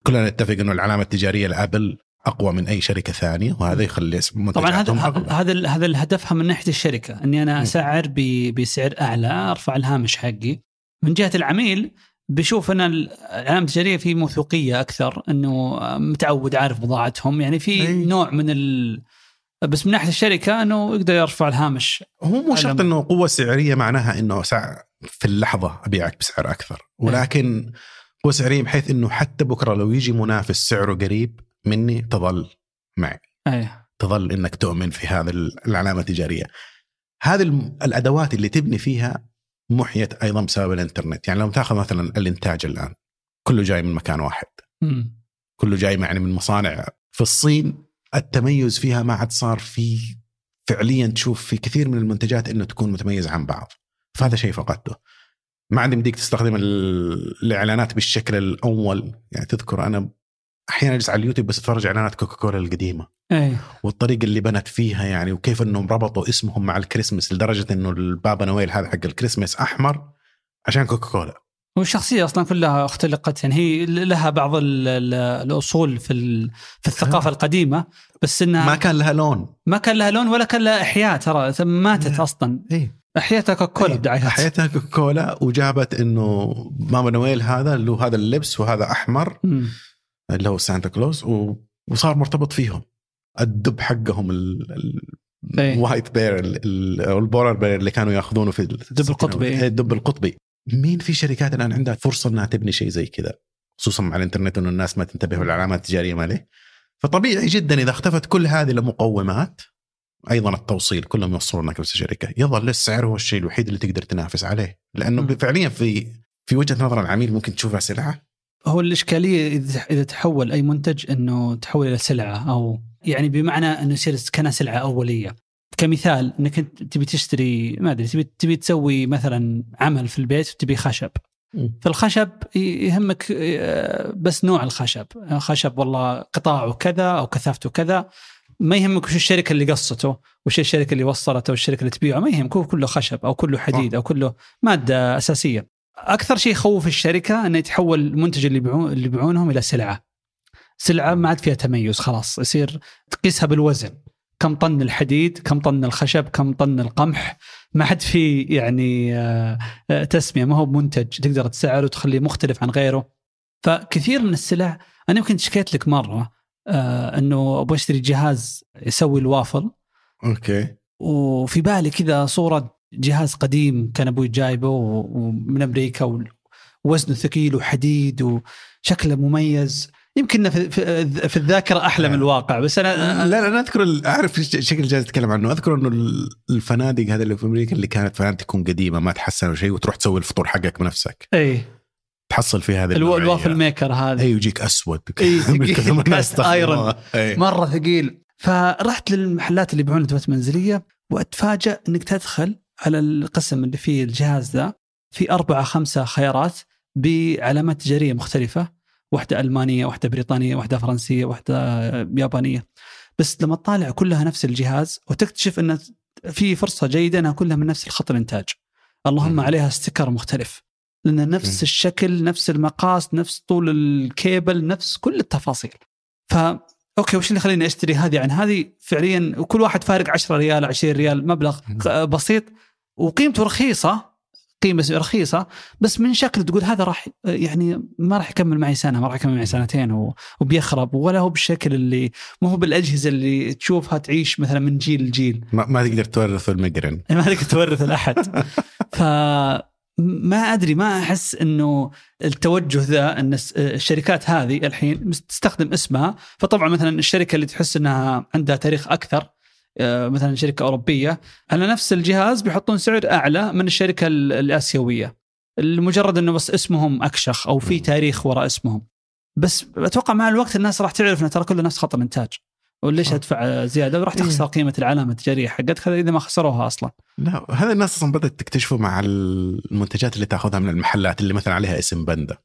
كلنا نتفق أنه العلامة التجارية لأبل أقوى من أي شركة ثانية وهذا يخلي طبعا هذا. هذا هذا الهدفها من ناحية الشركة إني أنا. أسعر بسعر أعلى أرفع الهامش حقي من جهة العميل بيشوف إن العلامه التجارية في موثوقية أكثر إنه متعود عارف بضاعتهم. يعني في أي. نوع من ال بس من ناحية الشركة إنه يقدر يرفع الهامش. هو مو شرط. إنه قوة سعرية معناها إنه سعر في اللحظة أبيعك بسعر أكثر. ولكن قوة سعرية بحيث إنه حتى بكرة لو يجي منافس سعره قريب مني تظل معي. اي تظل إنك تؤمن في هذا العلامه التجارية. هذه الأدوات اللي تبني فيها محيت أيضا بسبب الإنترنت. يعني لو تأخذ مثلا الإنتاج الآن كله جاي من مكان واحد. مم. كله جاي يعني من مصانع. في الصين التميز فيها ما عاد صار في فعليا تشوف في كثير من المنتجات إنه تكون متميزة عن بعض. فهذا شيء فقدته. ما عاد يمديك تستخدم ال- الإعلانات بالشكل الأول. يعني تذكر أنا أحيانا أجلس على اليوتيوب بس أتفرج إعلانات كوكاكولا القديمة. اي والطريقة اللي بنت فيها يعني وكيف إنهم ربطوا اسمهم مع الكريسماس لدرجة إنه البابا نويل هذا حق الكريسماس أحمر عشان كوكاكولا. والشخصية أصلا كلها اختلقت يعني هي لها بعض ال- ال- الأصول في في الثقافة آه. القديمة بس إنها ما كان لها لون. ما كان لها لون ولا كان لها أحياء ترى ماتت لا. أصلا. اي احيتها كوكولا بدعايات حياتها كوكاكولا وجابت إنه بابا نويل هذا اللي هو هذا اللبس وهذا أحمر. مم. اللي هو Santa Claus. وصار مرتبط فيهم الدب حقهم ال... ال... إيه. ال white bear ال- ال- أو ال polar bear اللي كانوا ياخذونه في الدب القطبي. إيه، الدب القطبي مين في شركات الآن عندها فرصة إنها تبني شيء زي كذا خصوصا مع الإنترنت إنه الناس ما تنتبه للعلامات التجارية ماليه فطبيعي جدا إذا اختفت كل هذه المقومات أيضا التوصيل كلهم يوصلون لك نفس الشركة يظل السعر هو الشيء الوحيد اللي تقدر تنافس عليه لأنه مم. فعليا في في وجهة نظر العميل ممكن تشوفها سلعه هو الإشكالية اذا تحول أي منتج إنه تحول إلى سلعة أو يعني بمعنى إنه يصير كأنها سلعة أولية. كمثال إنك أنت تبي تشتري ما أدري تبي تبي تسوي مثلا عمل في البيت وتبي خشب. فالخشب يهمك آه، بس نوع الخشب. خشب والله قطاعه كذا أو كثافته كذا. ما يهمك وش الشركة اللي قصته وش الشركة اللي وصلته والشركة اللي تبيعه. ما يهمك هو كله خشب أو كله حديد أو كله مادة أساسية. أكثر شيء يخوف الشركة إنه يتحول المنتج اللي يبيعون اللي يبيعونهم إلى سلعة. سلعة ما عاد فيها تميز خلاص يصير تقيسها بالوزن. كم طن الحديد كم طن الخشب كم طن القمح. ما حد في يعني آه، آه، تسمية ما هو بمنتج تقدر تسعره وتخليه مختلف عن غيره. فكثير من السلع أنا يمكن شكيت لك مرة آه إنه أبغى أشتري جهاز يسوي الوافل. أوكي. وفي بالي كذا صورة جهاز قديم كان أبوي جايبه ومن أمريكا ووزنه ثقيل وحديد وشكله مميز يمكن في, الذاكرة أحلى من الواقع بس أنا لا لا أنا أذكر أعرف اللي جالس تتكلم عنه أذكر إنه ال- الفنادق هذه اللي في أمريكا اللي كانت فنادق تكون قديمة ما تحسنوا شيء وتروح تسوي الفطور حقك بنفسك إي تحصل في النوعية. ال waffle maker هذا إي ويجيك أسود cast. يستخدموها. إي. مرة ثقيل فرحت للمحلات اللي يبيعون ادوات منزليه وأتفاجأ إنك تدخل على القسم اللي فيه الجهاز ذا في أربعة خمسة خيارات بعلامات تجارية مختلفة واحدة ألمانية واحدة بريطانية واحدة فرنسية واحدة يابانية بس لما تطالع كلها نفس الجهاز وتكتشف إن في فرصة جيدة إنها كلها من نفس الخط الإنتاج اللهم مم. عليها sticker مختلف لأن نفس مم. الشكل نفس المقاس نفس طول الكيبل نفس كل التفاصيل ف أوكي وش اللي يخليني أشتري هذه عن هذه فعليا وكل واحد فارق 10 ريال 20 ريال مبلغ. بسيط وقيمته رخيصة قيمة رخيصة بس من شكل تقول هذا راح يعني ما راح يكمل معي سنة ما راح يكمل معي سنتين وبيخرب ولا هو بالشكل اللي ما هو بالأجهزة اللي تشوفها تعيش مثلا من جيل لجيل. ما, ما تقدر تورث المقرن. ما تقدر تورث لاحد ف ما أدري ما أحس إنه التوجه ذا إن الشركات هذه الحين تستخدم اسمها فطبعا مثلا الشركة اللي تحس إنها عندها تاريخ أكثر مثلا شركة أوروبية على نفس الجهاز بيحطون سعر أعلى من الشركة ال- الآسيوية لمجرد إنه بس اسمهم أكشخ أو في. تاريخ وراء اسمهم بس أتوقع مع الوقت الناس راح تعرف إنه ترى كله نفس خط الإنتاج وليش. أدفع زيادة وراح إيه. تخسر قيمة العلامه التجارية حقتك إذا ما خسروها أصلا لا هذا الناس أصلا بدأت تكتشفه مع المنتجات اللي تأخذها من المحلات اللي مثلا عليها اسم بندا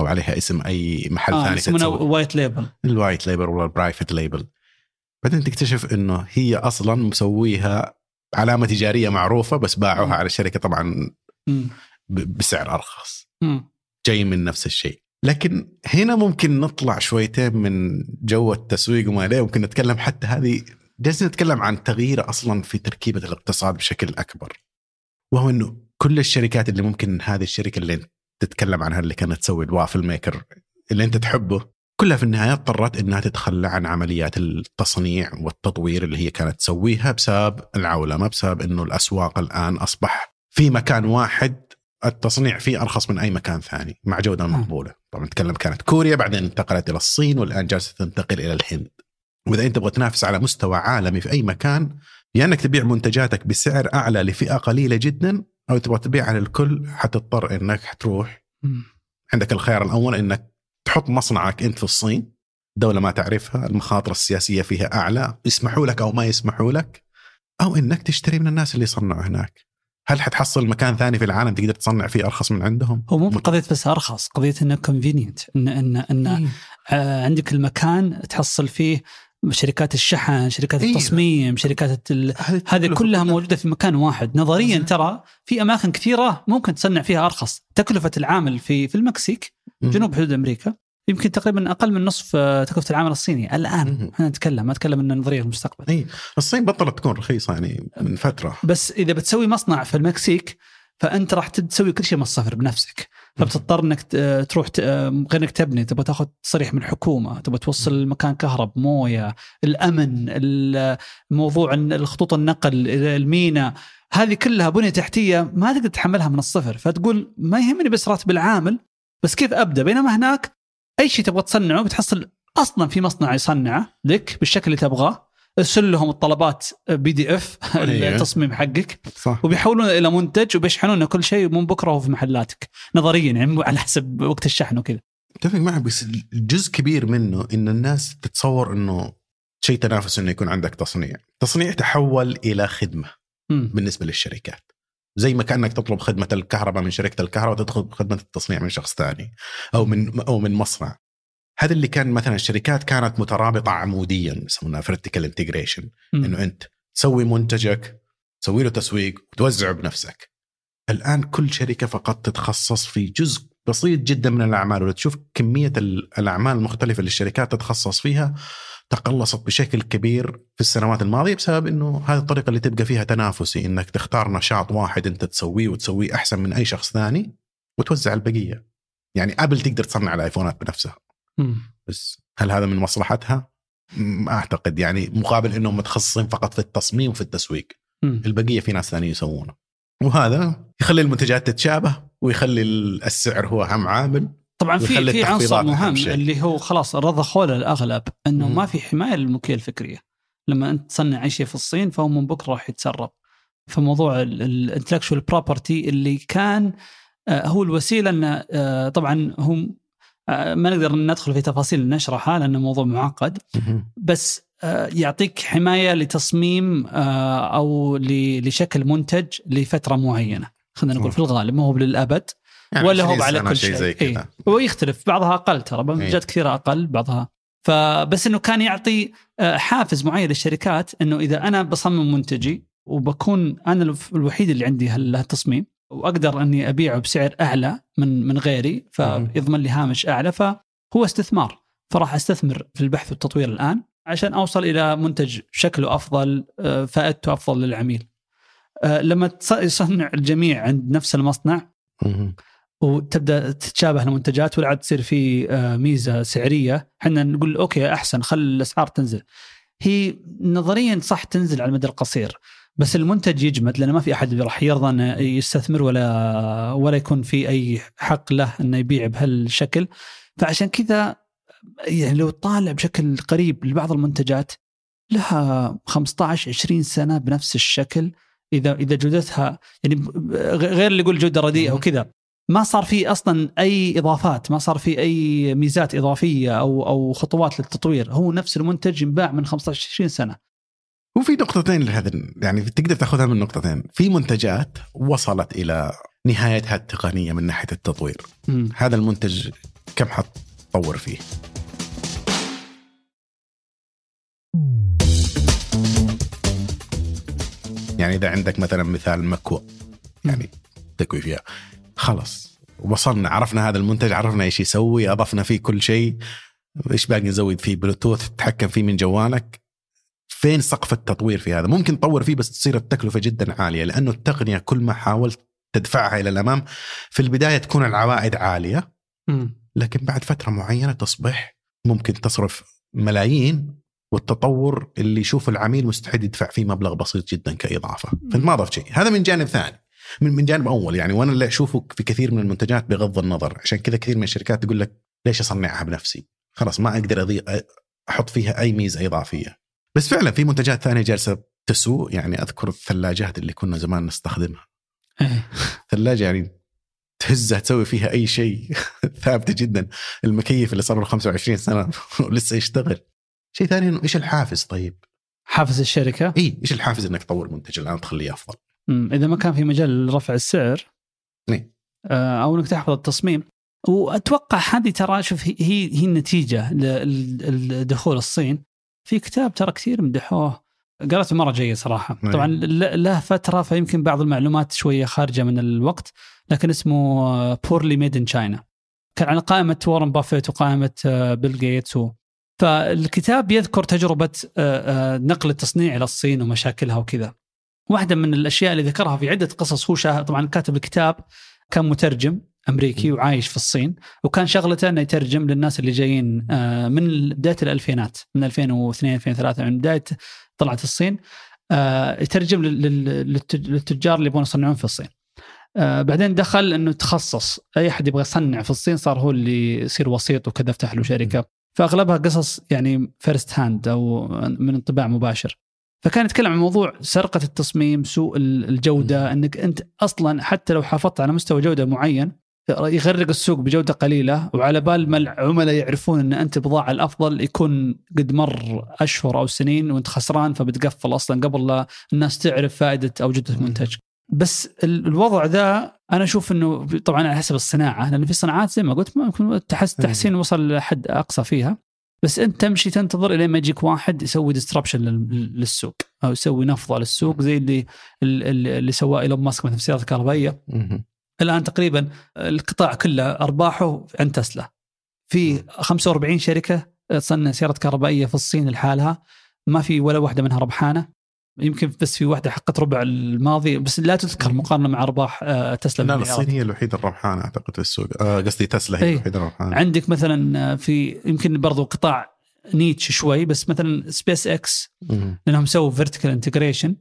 أو عليها اسم أي محل آه ثاني تتسوق. white label ال white label ولا ال private label بعدين تكتشف إنه هي أصلا مسويها علامة تجارية معروفة بس باعوها. على الشركة طبعا بسعر أرخص. جاي من نفس الشيء. لكن هنا ممكن نطلع شويتين من جو التسويق وما عليه ممكن نتكلم حتى هذه جالسين نتكلم عن تغيير أصلا في تركيبة الاقتصاد بشكل أكبر. وهو إنه كل الشركات اللي ممكن هذه الشركة اللي تتكلم عنها اللي كانت تسوي الوافل ميكر اللي أنت تحبه كلها في النهاية اضطرت إنها تتخلى عن عمليات التصنيع والتطوير اللي هي كانت تسويها بسبب العولمة بسبب إنه الأسواق الآن أصبح في مكان واحد التصنيع فيه أرخص من أي مكان ثاني مع جودة. مقبولة طبعا نتكلم كانت كوريا بعدين انتقلت إلى الصين والآن جالسة تنتقل إلى الهند وإذا أنت تبغى تنافس على مستوى عالمي في أي مكان يا إنك تبيع منتجاتك بسعر أعلى لفئة قليلة جدا أو تبغى تبيعها للكل حتضطر إنك حتروح مم. عندك الخيار الأول إنك تحط مصنعك أنت في الصين دولة ما تعرفها المخاطر السياسية فيها أعلى يسمحوا لك أو ما يسمحوا لك أو إنك تشتري من الناس اللي يصنعوا هناك هل حتحصل مكان ثاني في العالم تقدر تصنع فيه أرخص من عندهم؟ هو مو قضيه بس أرخص قضية إنه كونفينينت ان ان إن آه، عندك المكان تحصل فيه شركات الشحن شركات إيه. التصميم شركات ال... هذه كلها موجودة في مكان واحد نظريا. ترى في أماكن كثيرة ممكن تصنع فيها أرخص تكلفة العامل في في المكسيك. جنوب حدود أمريكا. يمكن تقريبا أقل من نصف آه، تكلفه العامل الصيني الآن. إحنا نتكلم ما نتكلم ان نظرية المستقبل. اي الصين بطلت تكون رخيصة يعني من فترة. بس إذا بتسوي مصنع في المكسيك فأنت راح تسوي كل شيء من الصفر بنفسك. فبتضطر إنك ت- تروح غير انك تبني تبغى تاخذ تصريح من الحكومة تبغى توصل المكان كهرب موية الأمن ال- موضوع إن الخطوط النقل المينا هذه كلها بنية تحتية ما تقدر تحملها من الصفر. فتقول ما يهمني بس راتب العامل بس كيف أبدأ؟ بينما هناك أي شيء تبغى تصنعه بتحصل أصلا في مصنع يصنعه لك بالشكل اللي تبغاه. ارسل لهم الطلبات بي دي إف أيوه. التصميم حقك. صح. وبيحولونه إلى منتج وبيشحنون كل شيء من بكرة هو في محلاتك. نظريا يعني على حسب وقت الشحن وكذا. أتفق معك بس جزء كبير منه إن الناس تتصور إنه شيء تنافس إنه يكون عندك تصنيع، تصنيع تحول إلى خدمة مم. بالنسبة للشركات. زي ما كأنك تطلب خدمة الكهرباء من شركة الكهرباء وتطلب خدمة التصنيع من شخص ثاني أو من أو من مصنع. هذا اللي كان مثلا الشركات كانت مترابطة عموديا يسمونها vertical integration. إنه أنت تسوي منتجك تسوي له تسويق وتوزعه بنفسك الآن كل شركة فقط تتخصص في جزء بسيط جدا من الأعمال ولا تشوف كمية ال- الأعمال المختلفة اللي الشركات تتخصص فيها تقلصت بشكل كبير في السنوات الماضية بسبب إنه هذه الطريقة اللي تبقى فيها تنافسي إنك تختار نشاط واحد أنت تسويه وتسويه أحسن من أي شخص ثاني وتوزع البقية. يعني ابل تقدر تصنع الآيفونات بنفسها. بس هل هذا من مصلحتها؟ ما أعتقد يعني مقابل إنهم متخصصين فقط في التصميم وفي التسويق،. البقية في ناس ثانيين يسوونه. وهذا يخلي المنتجات تتشابه ويخلي السعر هو اهم عامل طبعا في في عنصر مهم. اللي هو خلاص رضخوا له الاغلب إنه مم. ما في حماية للملكيه الفكرية لما أنت تصنع أي شيء في الصين فهو من بكرة راح يتسرب فموضوع ال intellectual property اللي كان آه، هو الوسيلة إنه آه، طبعا هم آه، ما نقدر ندخل في تفاصيل نشرحها لأنه موضوع معقد بس يعطيك حماية لتصميم أو لشكل منتج لفترة معينة خلينا نقول. في الغالب ما هو للابد يعني ولا هو 20 على كل شيء شيء زي كذا إيه. ويختلف بعضها أقل ترى منتجات كثيرة أقل بعضها فبس إنه كان يعطي آه، حافز معين للشركات إنه إذا أنا بصمم منتجي وبكون أنا الوحيد اللي عندي هال- هالتصميم وأقدر إني أبيعه بسعر أعلى من من غيري فيضمن لي هامش أعلى فهو استثمار فراح أستثمر في البحث والتطوير الآن عشان أوصل إلى منتج شكله أفضل آه، فائدته أفضل للعميل. آه، لما يصنع الجميع عند نفس المصنع. وتبدأ تتشابه المنتجات ولا عاد تصير في آه، ميزة سعرية. إحنا نقول أوكي أحسن خل الأسعار تنزل. هي نظريا صح تنزل على المدى القصير بس المنتج يجمد لأنه ما في أحد راح يرضى إنه يستثمر ولا ولا يكون في أي حق له إنه يبيع بهالشكل. فعشان كذا يعني لو تطالع بشكل قريب لبعض المنتجات لها 15 20 سنة بنفس الشكل. إذا إذا جودتها يعني غير اللي يقول جودة رديئة وكذا. ما صار في أصلا أي إضافات ما صار في أي ميزات إضافية أو أو خطوات للتطوير. هو نفس المنتج ينباع من 15 20 سنة. وفي نقطتين لهذا يعني تقدر تاخذها من نقطتين. في منتجات وصلت إلى نهايتها التقنية من ناحية التطوير. مم. هذا المنتج كم حتطور فيه؟ يعني إذا عندك مثلا مثال مكوى يعني تكوي فيها. خلاص وصلنا عرفنا هذا المنتج عرفنا إيش يسوي أضفنا فيه كل شيء. إيش باقي نزود فيه؟ بلوتوث تتحكم فيه من جوالك. فين سقف التطوير في هذا؟ ممكن تطور فيه بس تصير التكلفة جدا عالية لأنه التقنية كل ما حاولت تدفعها إلى الأمام في البداية تكون العوائد عالية. لكن بعد فترة معينة تصبح ممكن تصرف ملايين والتطور اللي يشوف العميل مستعد يدفع فيه مبلغ بسيط جدا كإضافة. فأنت ما شيء. هذا من جانب ثاني. من من جانب أول يعني وأنا اللي أشوفه في كثير من المنتجات بغض النظر. عشان كذا كثير من الشركات تقول لك ليش أصنعها بنفسي؟ خلاص ما أقدر أضي... أحط فيها أي ميزة إضافية. بس فعلا في منتجات ثانية جالسة تسوء يعني أذكر الثلاجات اللي كنا زمان نستخدمها. إيه. ثلاجه يعني تهزها تسوي فيها أي شيء ثابتة جدا. المكيف اللي صار له 25 سنة ولسه يشتغل. شيء ثاني إنه إيش الحافز طيب؟ حافز الشركة؟ اي إيش الحافز إنك تطور منتج الآن تخليه أفضل؟ إذا ما كان في مجال لرفع السعر إيه. آه، أو إنك تحفظ التصميم. وأتوقع هذه ترى شوف هي هي النتيجة لدخول الصين. في كتاب ترى كثير مدحوه. قرأته مرة جيد صراحة. إيه. طبعا له فترة فيمكن بعض المعلومات شوية خارجة من الوقت لكن اسمه Poorly Made in China كان على قائمة وارن بافيت وقائمة آه، بيل جيتس و... فالكتاب يذكر تجربة آه، آه، نقل التصنيع إلى الصين ومشاكلها وكذا. واحدة من الأشياء اللي ذكرها في عدة قصص هو شاه طبعا كاتب الكتاب كان مترجم أمريكي وعايش في الصين وكان شغلته إنه يترجم للناس اللي جايين آه، من بداية الألفينات من 2002 2003 من بداية طلعت الصين آه، يترجم لل- لل- للتج- للتجار اللي يبغون يصنعون في الصين. آه، بعدين دخل إنه تخصص أي أحد يبغى يصنع في الصين صار هو اللي يصير وسيط وكذا افتح له شركة فأغلبها قصص يعني first hand أو من انطباع مباشر. فكان يتكلم عن موضوع سرقة التصميم، سوء ال- الجودة، إنك أنت أصلا حتى لو حافظت على مستوى جودة معين يغرق السوق بجودة قليلة وعلى بال ما العملاء يعرفون إن أنت بضاعة الأفضل يكون قد مر أشهر أو سنين وأنت خسران فبتقفل أصلا قبل لا الناس تعرف فائدة أو جودة المنتج. بس ال- الوضع ذا أنا أشوف إنه طبعا على حسب الصناعة لأن في صناعات زي ما قلت ممكن تحس تحسين وصل لحد أقصى فيها. بس انت تمشي تنتظر الين ما يجيك واحد يسوي disruption للسوق. أو يسوي نفضة للسوق زي اللي اللي, سواه إيلون ماسك مثلا في السيارات الكهربائية. الآن تقريبا القطاع كله أرباحه عند تسلا. في 45 شركة تصنع سيارات كهربائية في الصين لحالها. ما في ولا واحدة منها ربحانة. يمكن بس في واحدة حقت ربع الماضي بس لا تذكر مقارنة مع أرباح آه، تسلا لا. الصين هي الوحيدة الربحانه أعتقد في السوق آه قصدي تسلا هي إيه. الوحيدة الربحانه عندك مثلا في يمكن برضو قطاع niche شوي بس مثلا سبيس إكس. لأنهم سووا vertical integration.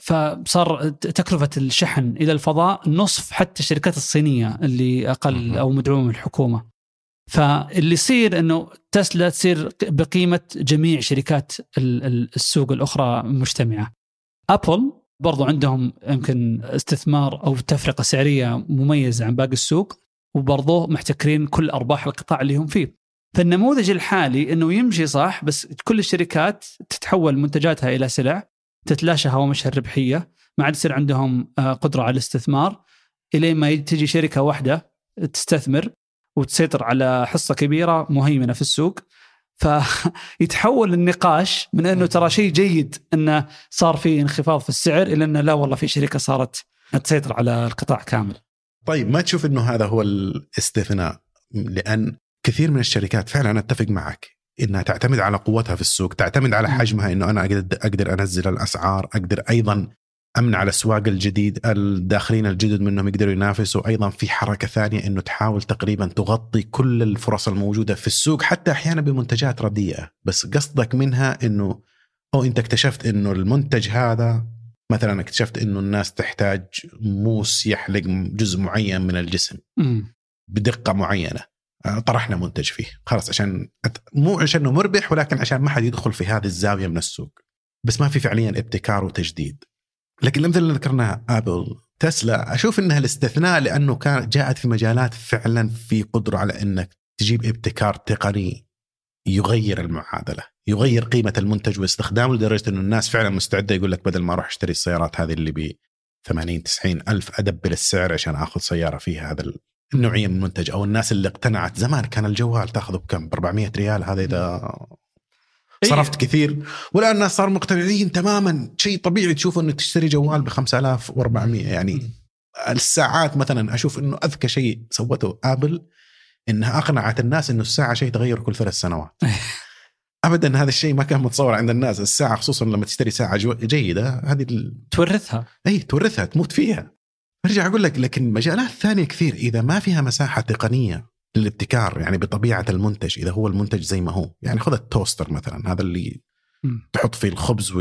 فصار تكلفة الشحن إلى الفضاء نصف حتى الشركات الصينية اللي أقل. أو مدعومة من الحكومة. فاللي يصير إنه تسلا تصير بقيمة جميع شركات ال- ال- السوق الأخرى مجتمعة. أبل برضو عندهم يمكن استثمار أو تفرقة سعرية مميزة عن باقي السوق وبرضو محتكرين كل أرباح القطاع اللي هم فيه. فالنموذج الحالي إنه يمشي صح بس كل الشركات تتحول منتجاتها إلى سلع تتلاشى هوامشها الربحيه ما عاد يصير عندهم آه، قدرة على الاستثمار الين ما تجي شركة واحدة تستثمر وتسيطر على حصة كبيرة مهيمنة في السوق. فيتحول النقاش من إنه ترى شيء جيد إنه صار في انخفاض في السعر إلى إنه لا والله في شركة صارت تسيطر على القطاع كامل. طيب ما تشوف إنه هذا هو الاستثناء؟ لأن كثير من الشركات فعلا أتفق معك إنها تعتمد على قوتها في السوق، تعتمد على حجمها إنه أنا أقدر أقدر أنزل الأسعار، أقدر أيضا امنع الاسواق الجديد الداخلين الجدد منهم يقدروا ينافسوا. أيضا في حركة ثانية إنه تحاول تقريبا تغطي كل الفرص الموجودة في السوق حتى أحيانا بمنتجات رديئة. بس قصدك منها إنه أو أنت اكتشفت إنه المنتج هذا مثلا اكتشفت إنه الناس تحتاج موس يحلق جزء معين من الجسم بدقة معينة. آه، طرحنا منتج فيه. خلاص عشان مو عشانه مربح ولكن عشان ما حد يدخل في هذه الزاوية من السوق. بس ما في فعليا ابتكار وتجديد. لكن الامثله اللي ذكرناها آبل تسلا أشوف إنها الاستثناء لأنه كانت جاءت في مجالات فعلا في قدرة على إنك تجيب ابتكار تقني يغير المعادلة، يغير قيمة المنتج واستخدامه لدرجة إنه الناس فعلا مستعدة يقول لك بدل ما أروح أشتري السيارات هذه اللي ب 80 90 ألف ادبل السعر عشان آخذ سيارة فيها هذا النوعية من المنتج أو الناس اللي اقتنعت زمان كان الجوال تاخذه بكم ب 400 ريال هذا إذا. صرفت كثير. والآن الناس صاروا مقتنعين تماما. شيء طبيعي تشوف إنك تشتري جوال ب 5400 يعني الساعات مثلا أشوف إنه أذكى شيء سوته آبل إنها أقنعت الناس إنه الساعة شيء تغير كل ثلاث سنوات. ابدا هذا الشيء ما كان متصور عند الناس. الساعة خصوصا لما تشتري ساعة جيدة هذه ال... تورثها. اي تورثها تموت فيها. أرجع أقول لك لكن مجالات ثانية كثير. إذا ما فيها مساحة تقنية للابتكار يعني بطبيعة المنتج إذا هو المنتج زي ما هو. يعني خذ التوستر مثلا هذا اللي م. تحط فيه الخبز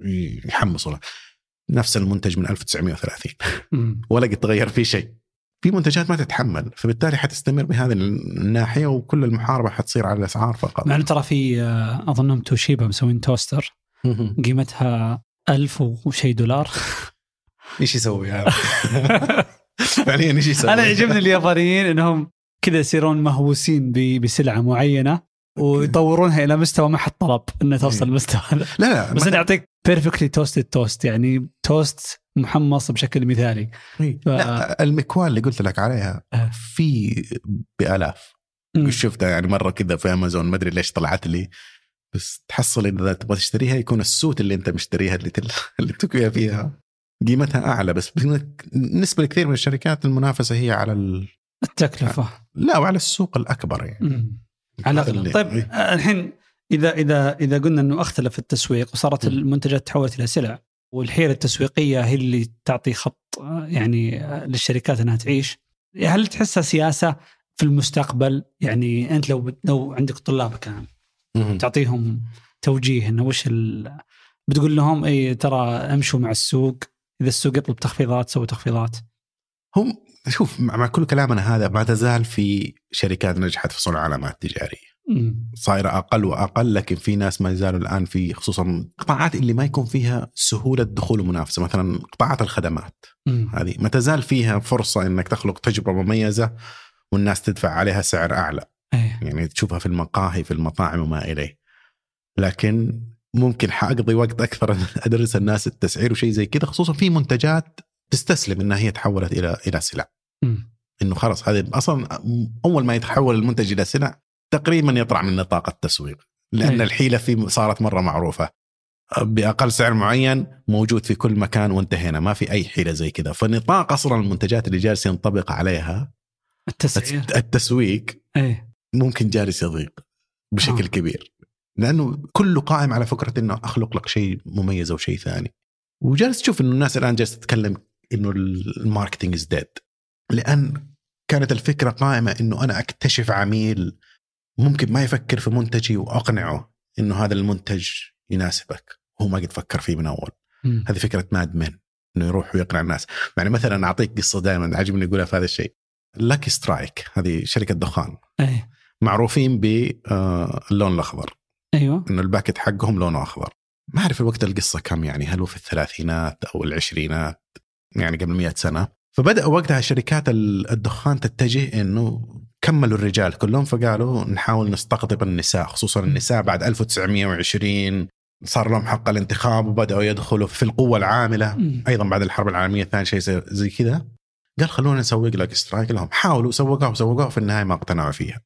ويحمصه نفس المنتج من 1930 ولا قد تغير فيه شيء. في منتجات ما تتحمل فبالتالي حتستمر بهذه الناحية وكل المحاربة حتصير على الأسعار فقط. مع ترى في آه، أظنهم توشيبا مسوين توستر. قيمتها ألف وشيء دولار. إيش يسوي هذا؟ فعليا إيش يسوي؟ أنا يعجبني اليابانيين إنهم كذا يصيرون مهووسين بسلعة معينة ويطورونها إلى مستوى ما حد طلب انها توصل المستوى إيه. لا لا بس أنا أعطيك perfectly toasted toast يعني توست محمص بشكل مثالي إيه. ف... لا المكوى ال اللي قلت لك عليها أه. في بآلاف شفتها يعني مرة كذا في أمازون ما أدري ليش طلعت لي بس تحصل إذا تبغى تشتريها يكون ال suit اللي أنت مشتريها اللي تل... اللي تكوي فيها قيمتها أعلى بس بالنسبة لكثير من الشركات المنافسة هي على ال... التكلفة. لا وعلى السوق الأكبر يعني. مم. على الاغلب طيب إيه. الحين إذا إذا إذا قلنا إنه أختلف التسويق وصارت المنتجات تحولت إلى سلع والحيله التسويقية هي اللي تعطي خط يعني للشركات إنها تعيش هل تحسها سياسة في المستقبل؟ يعني أنت لو لو عندك طلاب كان تعطيهم توجيه إنه وش بتقول لهم إي ترى أمشوا مع السوق إذا السوق يطلب تخفيضات سووا تخفيضات. هم شوف مع كل كلامنا هذا ما تزال في شركات نجحت في صنع علامات تجارية. صايرة أقل وأقل لكن في ناس ما يزالوا الآن في خصوصا قطاعات اللي ما يكون فيها سهولة دخول ومنافسه مثلا قطاعات الخدمات. مم. هذه ما تزال فيها فرصة إنك تخلق تجربة مميزة والناس تدفع عليها سعر أعلى. أيه. يعني تشوفها في المقاهي في المطاعم وما إليه. لكن ممكن حأقضي وقت أكثر أدرس الناس التسعير وشيء زي كذا خصوصا في منتجات تستسلم إنها هي تحولت إلى إلى سلع. إنه خلاص هذه أصلا أول ما يتحول المنتج إلى سلع تقريبا يطلع من نطاق التسويق لأن أي. الحيلة في صارت مرة معروفة. بأقل سعر معين موجود في كل مكان وانتهينا ما في أي حيلة زي كذا. فنطاق أصلا المنتجات اللي جالس ينطبق عليها التسعير التسويق أي. ممكن جالس يضيق بشكل آه. كبير. لأنه كله قائم على فكرة إنه أخلق لك شيء مميز أو شيء ثاني. وجالس تشوف إنه الناس الآن جالسة تتكلم إنه ال marketing is dead لأن كانت الفكرة قائمة إنه أنا أكتشف عميل ممكن ما يفكر في منتجي وأقنعه إنه هذا المنتج يناسبك. هو ما قد فكر فيه من أول. م. هذه فكرة Mad Men إنه يروح ويقنع الناس. يعني مثلا أعطيك قصة دائما عجبني أقولها في هذا الشيء. لاكي سترايك هذه شركة دخان. أي. معروفين باللون آه، الأخضر. أيوه. إنه ال packet حقهم لونه أخضر. ما أعرف الوقت القصة كم يعني هل هو في الثلاثينات أو العشرينات؟ يعني قبل مئة سنة. فبدأ وقتها شركات الدخان تتجه إنه كملوا الرجال كلهم فقالوا نحاول نستقطب النساء خصوصا النساء بعد 1920 صار لهم حق الانتخاب وبدأوا يدخلوا في القوة العاملة. أيضا بعد الحرب العالمية الثانية شيء زي كذا. قال خلونا نسوق لاكي سترايك لهم. حاولوا سوقوها وسوقوها في النهاية ما اقتنعوا فيها.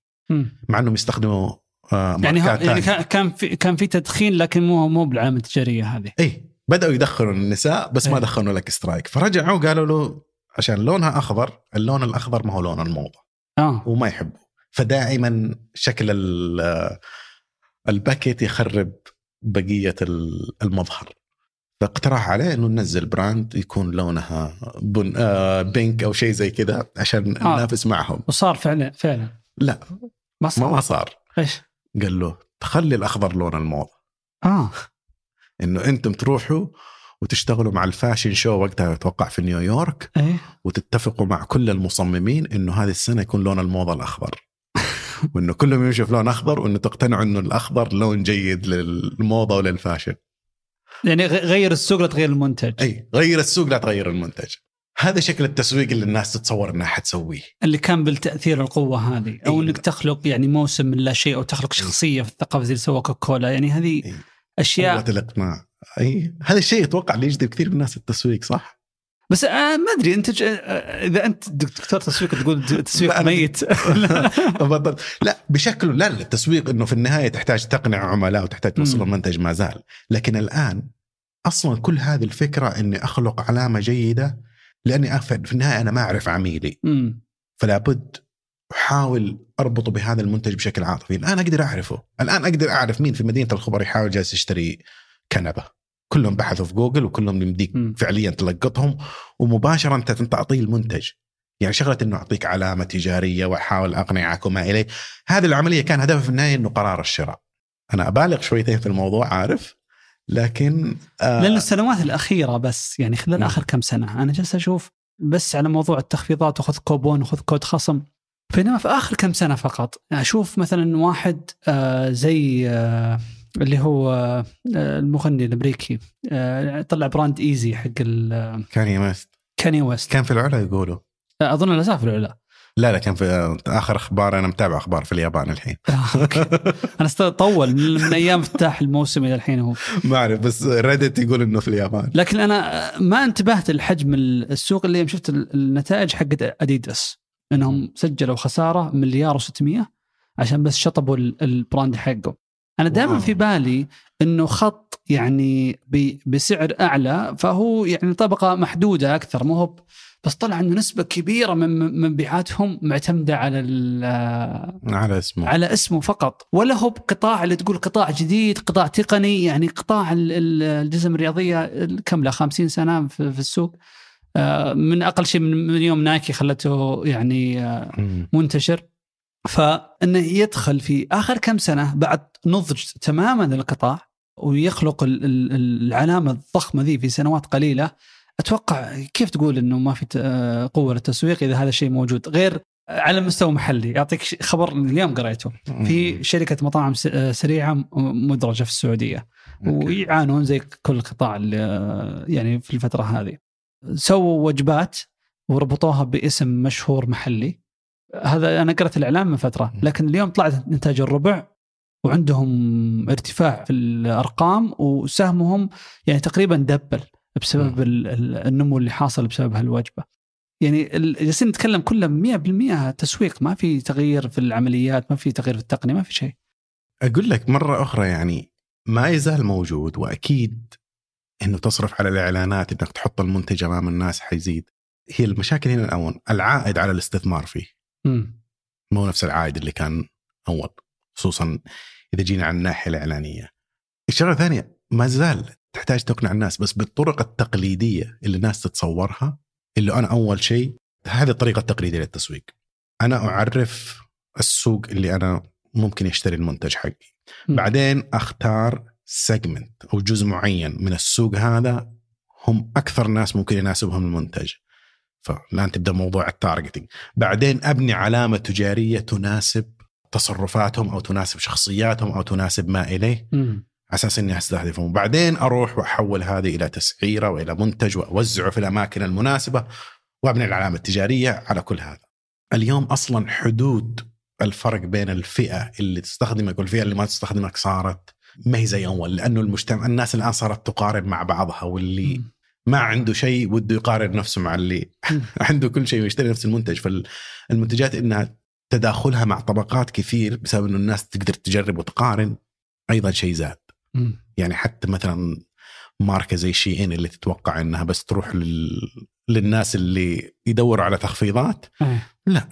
مع إنهم يستخدموا آه يعني, يعني كان في كان في تدخين لكن مو مو بالعلامه التجارية هذه. اي بدأوا يدخلوا النساء بس ما إيه. دخلوا لاكي سترايك فرجعوا قالوا له عشان لونها أخضر اللون الأخضر ما هو لون الموضة. آه. وما يحبه فدائما شكل ال- ال packet يخرب بقية ال- المظهر. فاقترح عليه إنه ننزل brand يكون لونها بن آه pink أو شيء زي كذا عشان آه. ننافس معهم. وصار فعلا فعلا. لا ما ما صار ما صار. إيش؟ قال له تخلي الأخضر لون الموضة. آه. إنه أنتم تروحوا وتشتغلوا مع ال fashion show وقتها أتوقع في نيويورك إيه. وتتفقوا مع كل المصممين إنه هذه السنة يكون لون الموضة الأخضر. وإنه كلهم يمشوا في لون أخضر وإنه تقتنعوا إنه الأخضر لون جيد للموضة وللفاشن. يعني غير السوق لا تغير المنتج. إي غير السوق لا تغير المنتج. هذا شكل التسويق اللي الناس تتصور إنها حتسويه. اللي كان بالتأثير القوة هذه أو إيه. إنك تخلق يعني موسم من لا شيء أو تخلق شخصية في الثقافة زي اللي سوى كوكولا يعني هذه إيه. أشياء قوه الاقناع أي هذا الشيء أتوقع اللي يجذب كثير من الناس التسويق صح؟ بس آه ما أدري أنت ج... آه إذا أنت دكتور تسويق تقول تسويق لا، ميت بالضبط لا بشكله لا لا التسويق إنه في النهاية تحتاج تقنع عملاء وتحتاج توصل. المنتج ما زال لكن الآن أصلا كل هذه الفكرة إني أخلق علامة جيدة لأني في النهاية أنا ما أعرف عميلي. فلا بد أحاول اربطه بهذا المنتج بشكل عاطفي. الآن أقدر أعرفه. الآن أقدر أعرف مين في مدينة الخبر يحاول جالس يشتري كنبة. كلهم بحثوا في جوجل وكلهم يمديك. فعليا تلقطهم. ومباشره انت تعطيه المنتج. يعني شغلة إنه أعطيك علامة تجارية وأحاول اقنعك وما إليه. هذه العملية كان هدفها في النهاية إنه قرار الشراء. أنا أبالغ شويتين في الموضوع عارف. لكن آه لأن السنوات الأخيرة بس يعني خلال. آخر كم سنة أنا جالس أشوف بس على موضوع التخفيضات وخذ كوبون وخذ كود خصم. بينما في آخر كم سنة فقط. أشوف مثلا واحد آه زي آه اللي هو آه المغني الأمريكي آه طلع brand Yeezy حق ال- كان يمست كاني ويست. كان في العلا يقولوا. آه، أظن لا في العلا. لا لا كان في آخر أخبار أنا متابع أخبار في اليابان الحين. آه،. أنا طول من, من أيام افتتاح الموسم إلى الحين هو. ما أعرف بس Reddit يقول إنه في اليابان. لكن أنا ما انتبهت لحجم السوق اللي يوم شفت النتائج حقت اديداس إنهم سجلوا خسارة مليار و600 عشان بس شطبوا ال- البراند حقه. أنا دائما. في بالي إنه خط يعني بسعر أعلى فهو يعني طبقة محدودة أكثر مو هو بس طلع إنه نسبة كبيرة من مبيعاتهم معتمدة على ال- على اسمه على اسمه فقط ولا هو بقطاع اللي تقول قطاع جديد قطاع تقني يعني قطاع ال- ال- الجزم الرياضية كم له 50 سنة في السوق من أقل شيء من يوم نايكي خلته يعني آه،. منتشر. فإنه يدخل في آخر كم سنة بعد نضج تماما للقطاع ويخلق ال- ال- العلامة الضخمة ذي في سنوات قليلة. أتوقع كيف تقول إنه ما في آه، قوة للتسويق إذا هذا الشيء موجود؟ غير على مستوى محلي. اعطيك خبر اليوم قريته. في شركة مطاعم آه، سريعة مدرجة في السعودية. ويعانون زي كل القطاع آه، يعني في الفترة هذه. سووا وجبات وربطوها باسم مشهور محلي هذا أنا قرأت الاعلان من فترة لكن اليوم طلعت نتاج الربع وعندهم ارتفاع في الأرقام وسهمهم يعني تقريبا دبل بسبب ال- ال- النمو اللي حاصل بسبب هالوجبة. يعني ال- جالسين نتكلم كله 100% تسويق ما في تغيير في العمليات ما في تغيير في التقنية ما في شيء. أقول لك مرة أخرى يعني ما يزال موجود وأكيد إنه تصرف على الإعلانات إنك تحط المنتج أمام الناس حيزيد هي المشاكل هنا الأول العائد على الاستثمار فيه مم. مو نفس العائد اللي كان أول خصوصا إذا جينا على الناحية الإعلانية. الشغلة الثانية ما زال تحتاج تقنع الناس بس بالطرق التقليدية اللي الناس تتصورها اللي أنا أول شيء هذه الطريقة التقليدية للتسويق. أنا أعرف السوق اللي أنا ممكن يشتري المنتج حقي. بعدين أختار segment أو جزء معين من السوق هذا هم أكثر ناس ممكن يناسبهم المنتج. فالان تبدا موضوع ال targeting بعدين أبني علامة تجارية تناسب تصرفاتهم أو تناسب شخصياتهم أو تناسب ما إليه. على أساس إني أستهدفهم وبعدين أروح وأحول هذه إلى تسعيرة وإلى منتج وأوزعه في الأماكن المناسبة وأبني العلامة التجارية على كل هذا. اليوم أصلا حدود الفرق بين الفئة اللي تستخدمك والفئة اللي ما تستخدمك صارت ما هي زي أول لأنه المجتمع الناس الآن صارت تقارن مع بعضها واللي. ما عنده شيء وده يقارن نفسه مع اللي عنده كل شيء ويشتري نفس المنتج. فالمنتجات إنها تداخلها مع طبقات كثير بسبب إنه الناس تقدر تجرب وتقارن أيضا شيء زاد. يعني حتى مثلا ماركة زي شي إن اللي تتوقع إنها بس تروح لل... للناس اللي يدوروا على تخفيضات لا.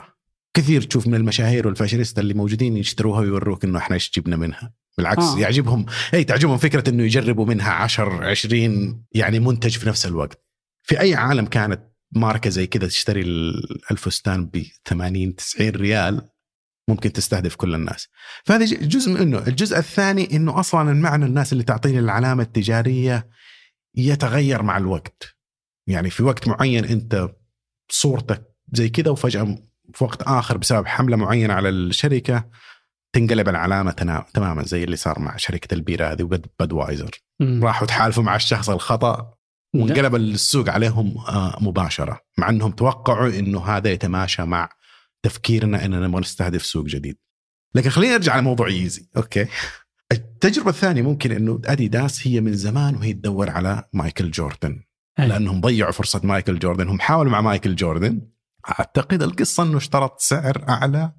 كثير تشوف من المشاهير والفاشينيستا اللي موجودين يشتروها ويوروك إنه إحنا إيش جبنا منها. بالعكس آه. يعجبهم. اي تعجبهم فكرة إنه يجربوا منها 10 20 يعني منتج في نفس الوقت. في أي عالم كانت ماركة زي كذا تشتري الفستان ب 80 90 ريال ممكن تستهدف كل الناس. فهذا جزء منه الجزء الثاني إنه أصلا المعنى الناس اللي تعطيني العلامة التجارية يتغير مع الوقت. يعني في وقت معين أنت صورتك زي كذا وفجأة في وقت آخر بسبب حملة معينة على الشركة تنقلب العلامة تماما زي اللي صار مع شركة البيرة هذه وبدوايزر راحوا تحالفوا مع الشخص الخطأ وانقلب السوق عليهم آه، مباشرة مع انهم توقعوا انه هذا يتماشى مع تفكيرنا اننا نبغى نستهدف سوق جديد. لكن خلينا نرجع لموضوع Yeezy okay. التجربة الثانية ممكن إنه اديداس هي من زمان وهي تدور على مايكل جوردن. أي. لأنهم ضيعوا فرصة مايكل جوردن هم حاولوا مع مايكل جوردن. أعتقد القصة إنه اشترط سعر أعلى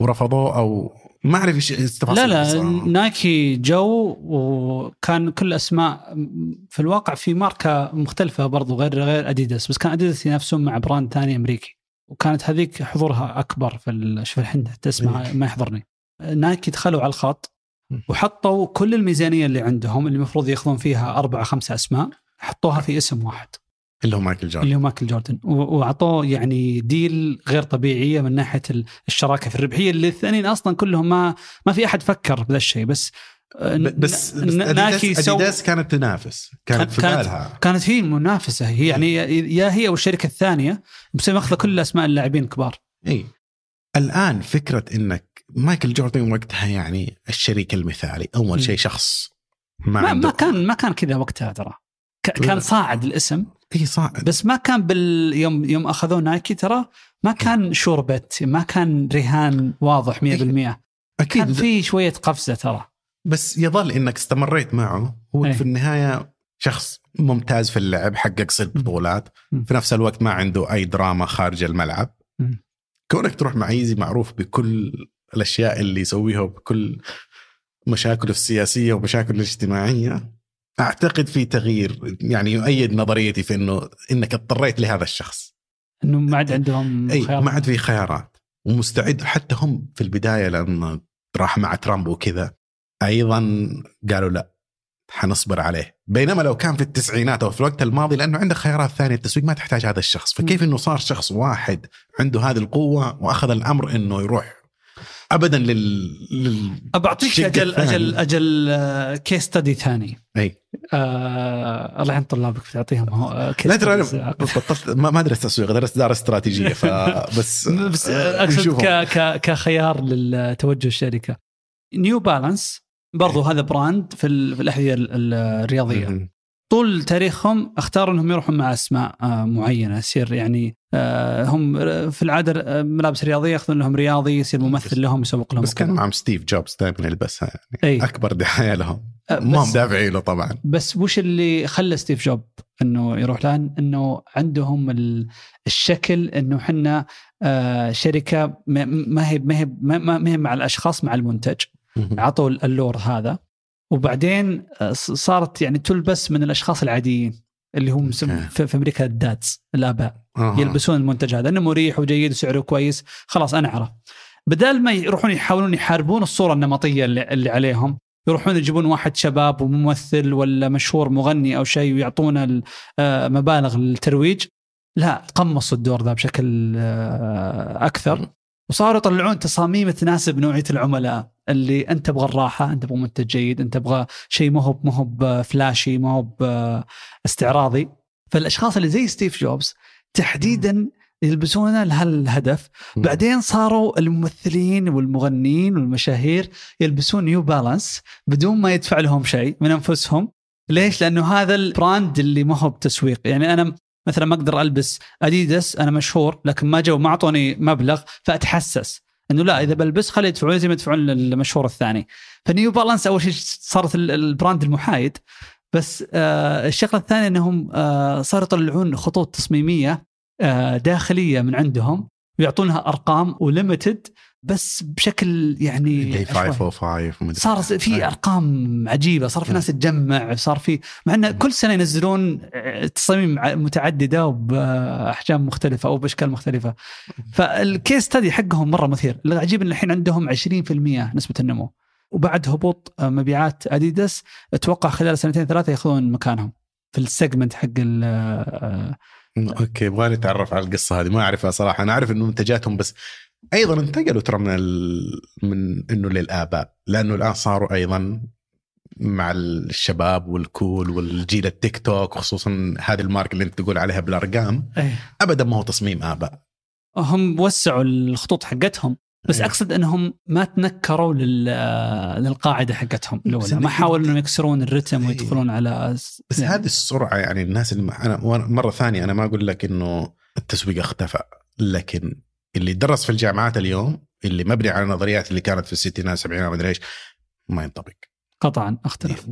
ورفضوه أو ما أعرف إيش التفاصيل لا لا نايكي جو وكان كل أسماء في الواقع في ماركة مختلفة برضو غير غير أديداس بس كان أديداس ينافسون مع brand ثاني أمريكي وكانت هذيك حضورها أكبر في شوف الحين تسمع إيه. ما يحضرني. نايكي دخلوا على الخط وحطوا كل الميزانية اللي عندهم اللي المفروض ياخذون فيها أربع خمسة أسماء حطوها في اسم واحد. اللي هو مايكل جوردن. اللي هو مايكل جوردن. وأعطوه يعني ديل غير طبيعية من ناحية الشراكة في الربحية اللي الثانيين أصلا كلهم ما ما في أحد فكر بذا الشيء. بس بس, بس ناكي اديداس كانت تنافس. كانت في بالها. كانت هي المنافسة. هي يعني يا هي والشركة الثانية بس ماخذة كل أسماء اللاعبين الكبار إي. الآن فكرة إنك مايكل جوردن وقتها يعني الشريك المثالي أول شيء شخص ما, ما, ما كان ما كان كذا وقتها ترى. كان صاعد الاسم. اي صاعد بس ما كان بال يوم يوم أخذوه نايكي ترى ما كان شوربت ما كان رهان واضح 100% أكيد كان في شوية قفزة ترى. بس يظل إنك استمريت معه. هو أي. في النهاية شخص ممتاز في اللعب حقق ست بطولات. في نفس الوقت ما عنده أي دراما خارج الملعب. كونك تروح مع إيزي معروف بكل الأشياء اللي يسويها وبكل مشاكله السياسية ومشاكله الاجتماعية. أعتقد في تغيير يعني يؤيد نظريتي في إنه إنك اضطريت لهذا الشخص. إنه ما عاد عندهم إي خيارات. ما عاد في خيارات. ومستعد حتى هم في البداية لما راح مع ترامب وكذا أيضا قالوا لا حنصبر عليه. بينما لو كان في التسعينات أو في الوقت الماضي لأنه عندك خيارات ثانية التسويق ما تحتاج هذا الشخص. فكيف إنه صار شخص واحد عنده هذه القوة وأخذ الأمر إنه يروح ابدا لل, لل... بعطيك أجل أجل أجل كيس ستدي ثاني. أي. آه الله يعين طلابك بتعطيهم لا ترى أنا بطلت ما درست تسويق درست اداره استراتيجية فبس بس أقصد ك ك كخيار للتوجه الشركة. نيو بالانس برضو هذا brand في, في الأحذية الرياضية. طول تاريخهم اختاروا أنهم يروحون مع أسماء آه، معينة. يصير يعني آه، هم في العادة آه، ملابس رياضية ياخذون لهم رياضي يصير ممثل لهم يسوق لهم بس كان معهم ستيف جوبز دائما يلبسها يعني. أي. أكبر دعايه لهم ما هم دافعين له طبعا. بس وش اللي خلى ستيف جوب إنه يروح لأن إنه عندهم الشكل إنه إحنا شركة ما هي ما هي ما هي مع الأشخاص مع المنتج. عطوا اللور هذا. وبعدين آه، صارت يعني تلبس من الأشخاص العاديين اللي هم في أمريكا الدادز الآباء. آه. يلبسون المنتج هذا إنه مريح وجيد وسعره كويس. خلاص أنا أعرف. بدل ما يروحون يحاولون يحاربون الصورة النمطية اللي, اللي عليهم يروحون يجيبون واحد شباب وممثل ولا مشهور مغني أو شيء ويعطونه آه، مبالغ للترويج لا تقمصوا الدور ذا بشكل آه، أكثر. وصاروا يطلعون تصاميم تناسب نوعية العملاء اللي أنت تبغى الراحة أنت تبغى منتج جيد أنت تبغى شيء ما هو ما هو flashy ما هو استعراضي. فالأشخاص اللي زي ستيف جوبز تحديدا يلبسونه لهالهدف بعدين صاروا الممثلين والمغنيين والمشاهير يلبسون نيو بالانس بدون ما يدفع لهم شيء من أنفسهم. ليش؟ لأنه هذا ال brand اللي ما هو بتسويق. يعني أنا مثلا ما أقدر ألبس اديداس أنا مشهور لكن ما جو ما أعطوني مبلغ فأتحسس إنه لا إذا بلبس خلي يدفعون زي ما يدفعون المشهور الثاني. فنيو بالانس أول شيء صارت ال brand المحايد. بس آه الشغلة الثانية إنهم آه صاروا يطلعون خطوط تصميمية آه داخلية من عندهم ويعطونها أرقام و limited بس بشكل يعني دي عشوائي. 505 ومدري صار في. أرقام عجيبة صار في ناس تجمع صار في مع إن كل سنة ينزلون تصاميم متعددة وبأحجام مختلفة أو بأشكال مختلفة. فال case study حقهم مرة مثير. العجيب إن الحين عندهم 20% نسبة النمو. وبعد هبوط آه، مبيعات اديداس أتوقع خلال سنتين ثلاثة ياخذون مكانهم في ال segment حق ال- آه، okay يبغالي أتعرف على القصة هذه ما أعرفها صراحة. أنا أعرف إنه منتجاتهم بس أيضا انتقلوا ترى من ال... من إنه للآباء لأنه الآن صاروا أيضا مع الشباب والكول والجيل التيك توك خصوصا هذه الماركة اللي أنت تقول عليها بالأرقام. إيه. ابدا ما هو تصميم آباء. هم وسعوا الخطوط حقتهم. بس إيه. أقصد إنهم ما تنكروا لل... للقاعدة حقتهم الأولى. ما حاولوا إنهم يكسرون الرتم إيه. ويدخلون على بس يعني هذه السرعة يعني الناس اللي أنا مرة ثانية أنا ما أقول لك إنه التسويق اختفى لكن اللي درس في الجامعات اليوم اللي مبني على النظريات اللي كانت في الستينات السبعينات ما أدري إيش ما ينطبق. قطعا أختلف.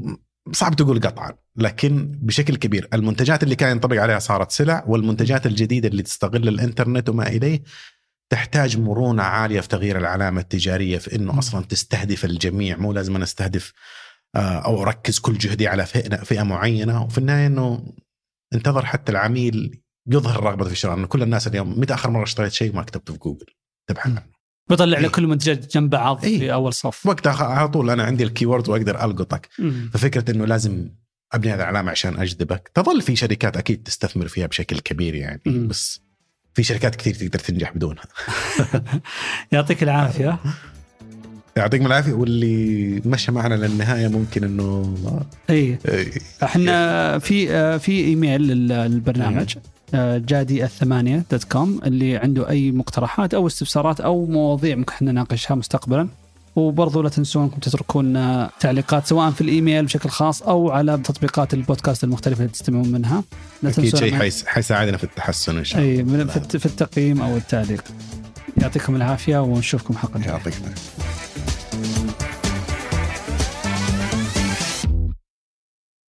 صعب تقول قطعا لكن بشكل كبير. المنتجات اللي كان ينطبق عليها صارت سلع والمنتجات الجديدة اللي تستغل الإنترنت وما إليه تحتاج مرونة عالية في تغيير العلامة التجارية في إنه. أصلا تستهدف الجميع مو لازم أنا أستهدف آه، أو أركز كل جهدي على فئه فئة معينة وفي النهاية إنه انتظر حتى العميل يظهر رغبته في الشراء انه كل الناس اليوم متى آخر مرة اشتريت شيء ما كتبته في جوجل تبحث. عنه بيطلع إيه. لك كل المنتجات جنب بعض إيه. في أول صف وقتها على طول أنا عندي الكيورد وأقدر ألقطك. ففكرة إنه لازم أبني هذه العلامة عشان أجذبك تظل في شركات أكيد تستثمر فيها بشكل كبير يعني مم. بس في شركات كثير تقدر تنجح بدونها. يعطيك العافية. يعطيكم العافية واللي مشى معنا للنهاية ممكن إنه إي. إحنا في في إيميل لل- للبرنامج آه، جادي at ثمانية dot com اللي عنده أي مقترحات أو استفسارات أو مواضيع ممكن إحنا نناقشها مستقبلا. وبرضو لا تنسون أنكم تتركون تعليقات سواء في الإيميل بشكل خاص أو على تطبيقات البودكاست المختلفة اللي تستمعون منها. لا أكيد تنسون شيء حيساعدنا في التحسن إن شاء الله. اي من- في الت- في التقييم أو التعليق. يعطيكم العافية ونشوفكم حلقة يعطيك العافية.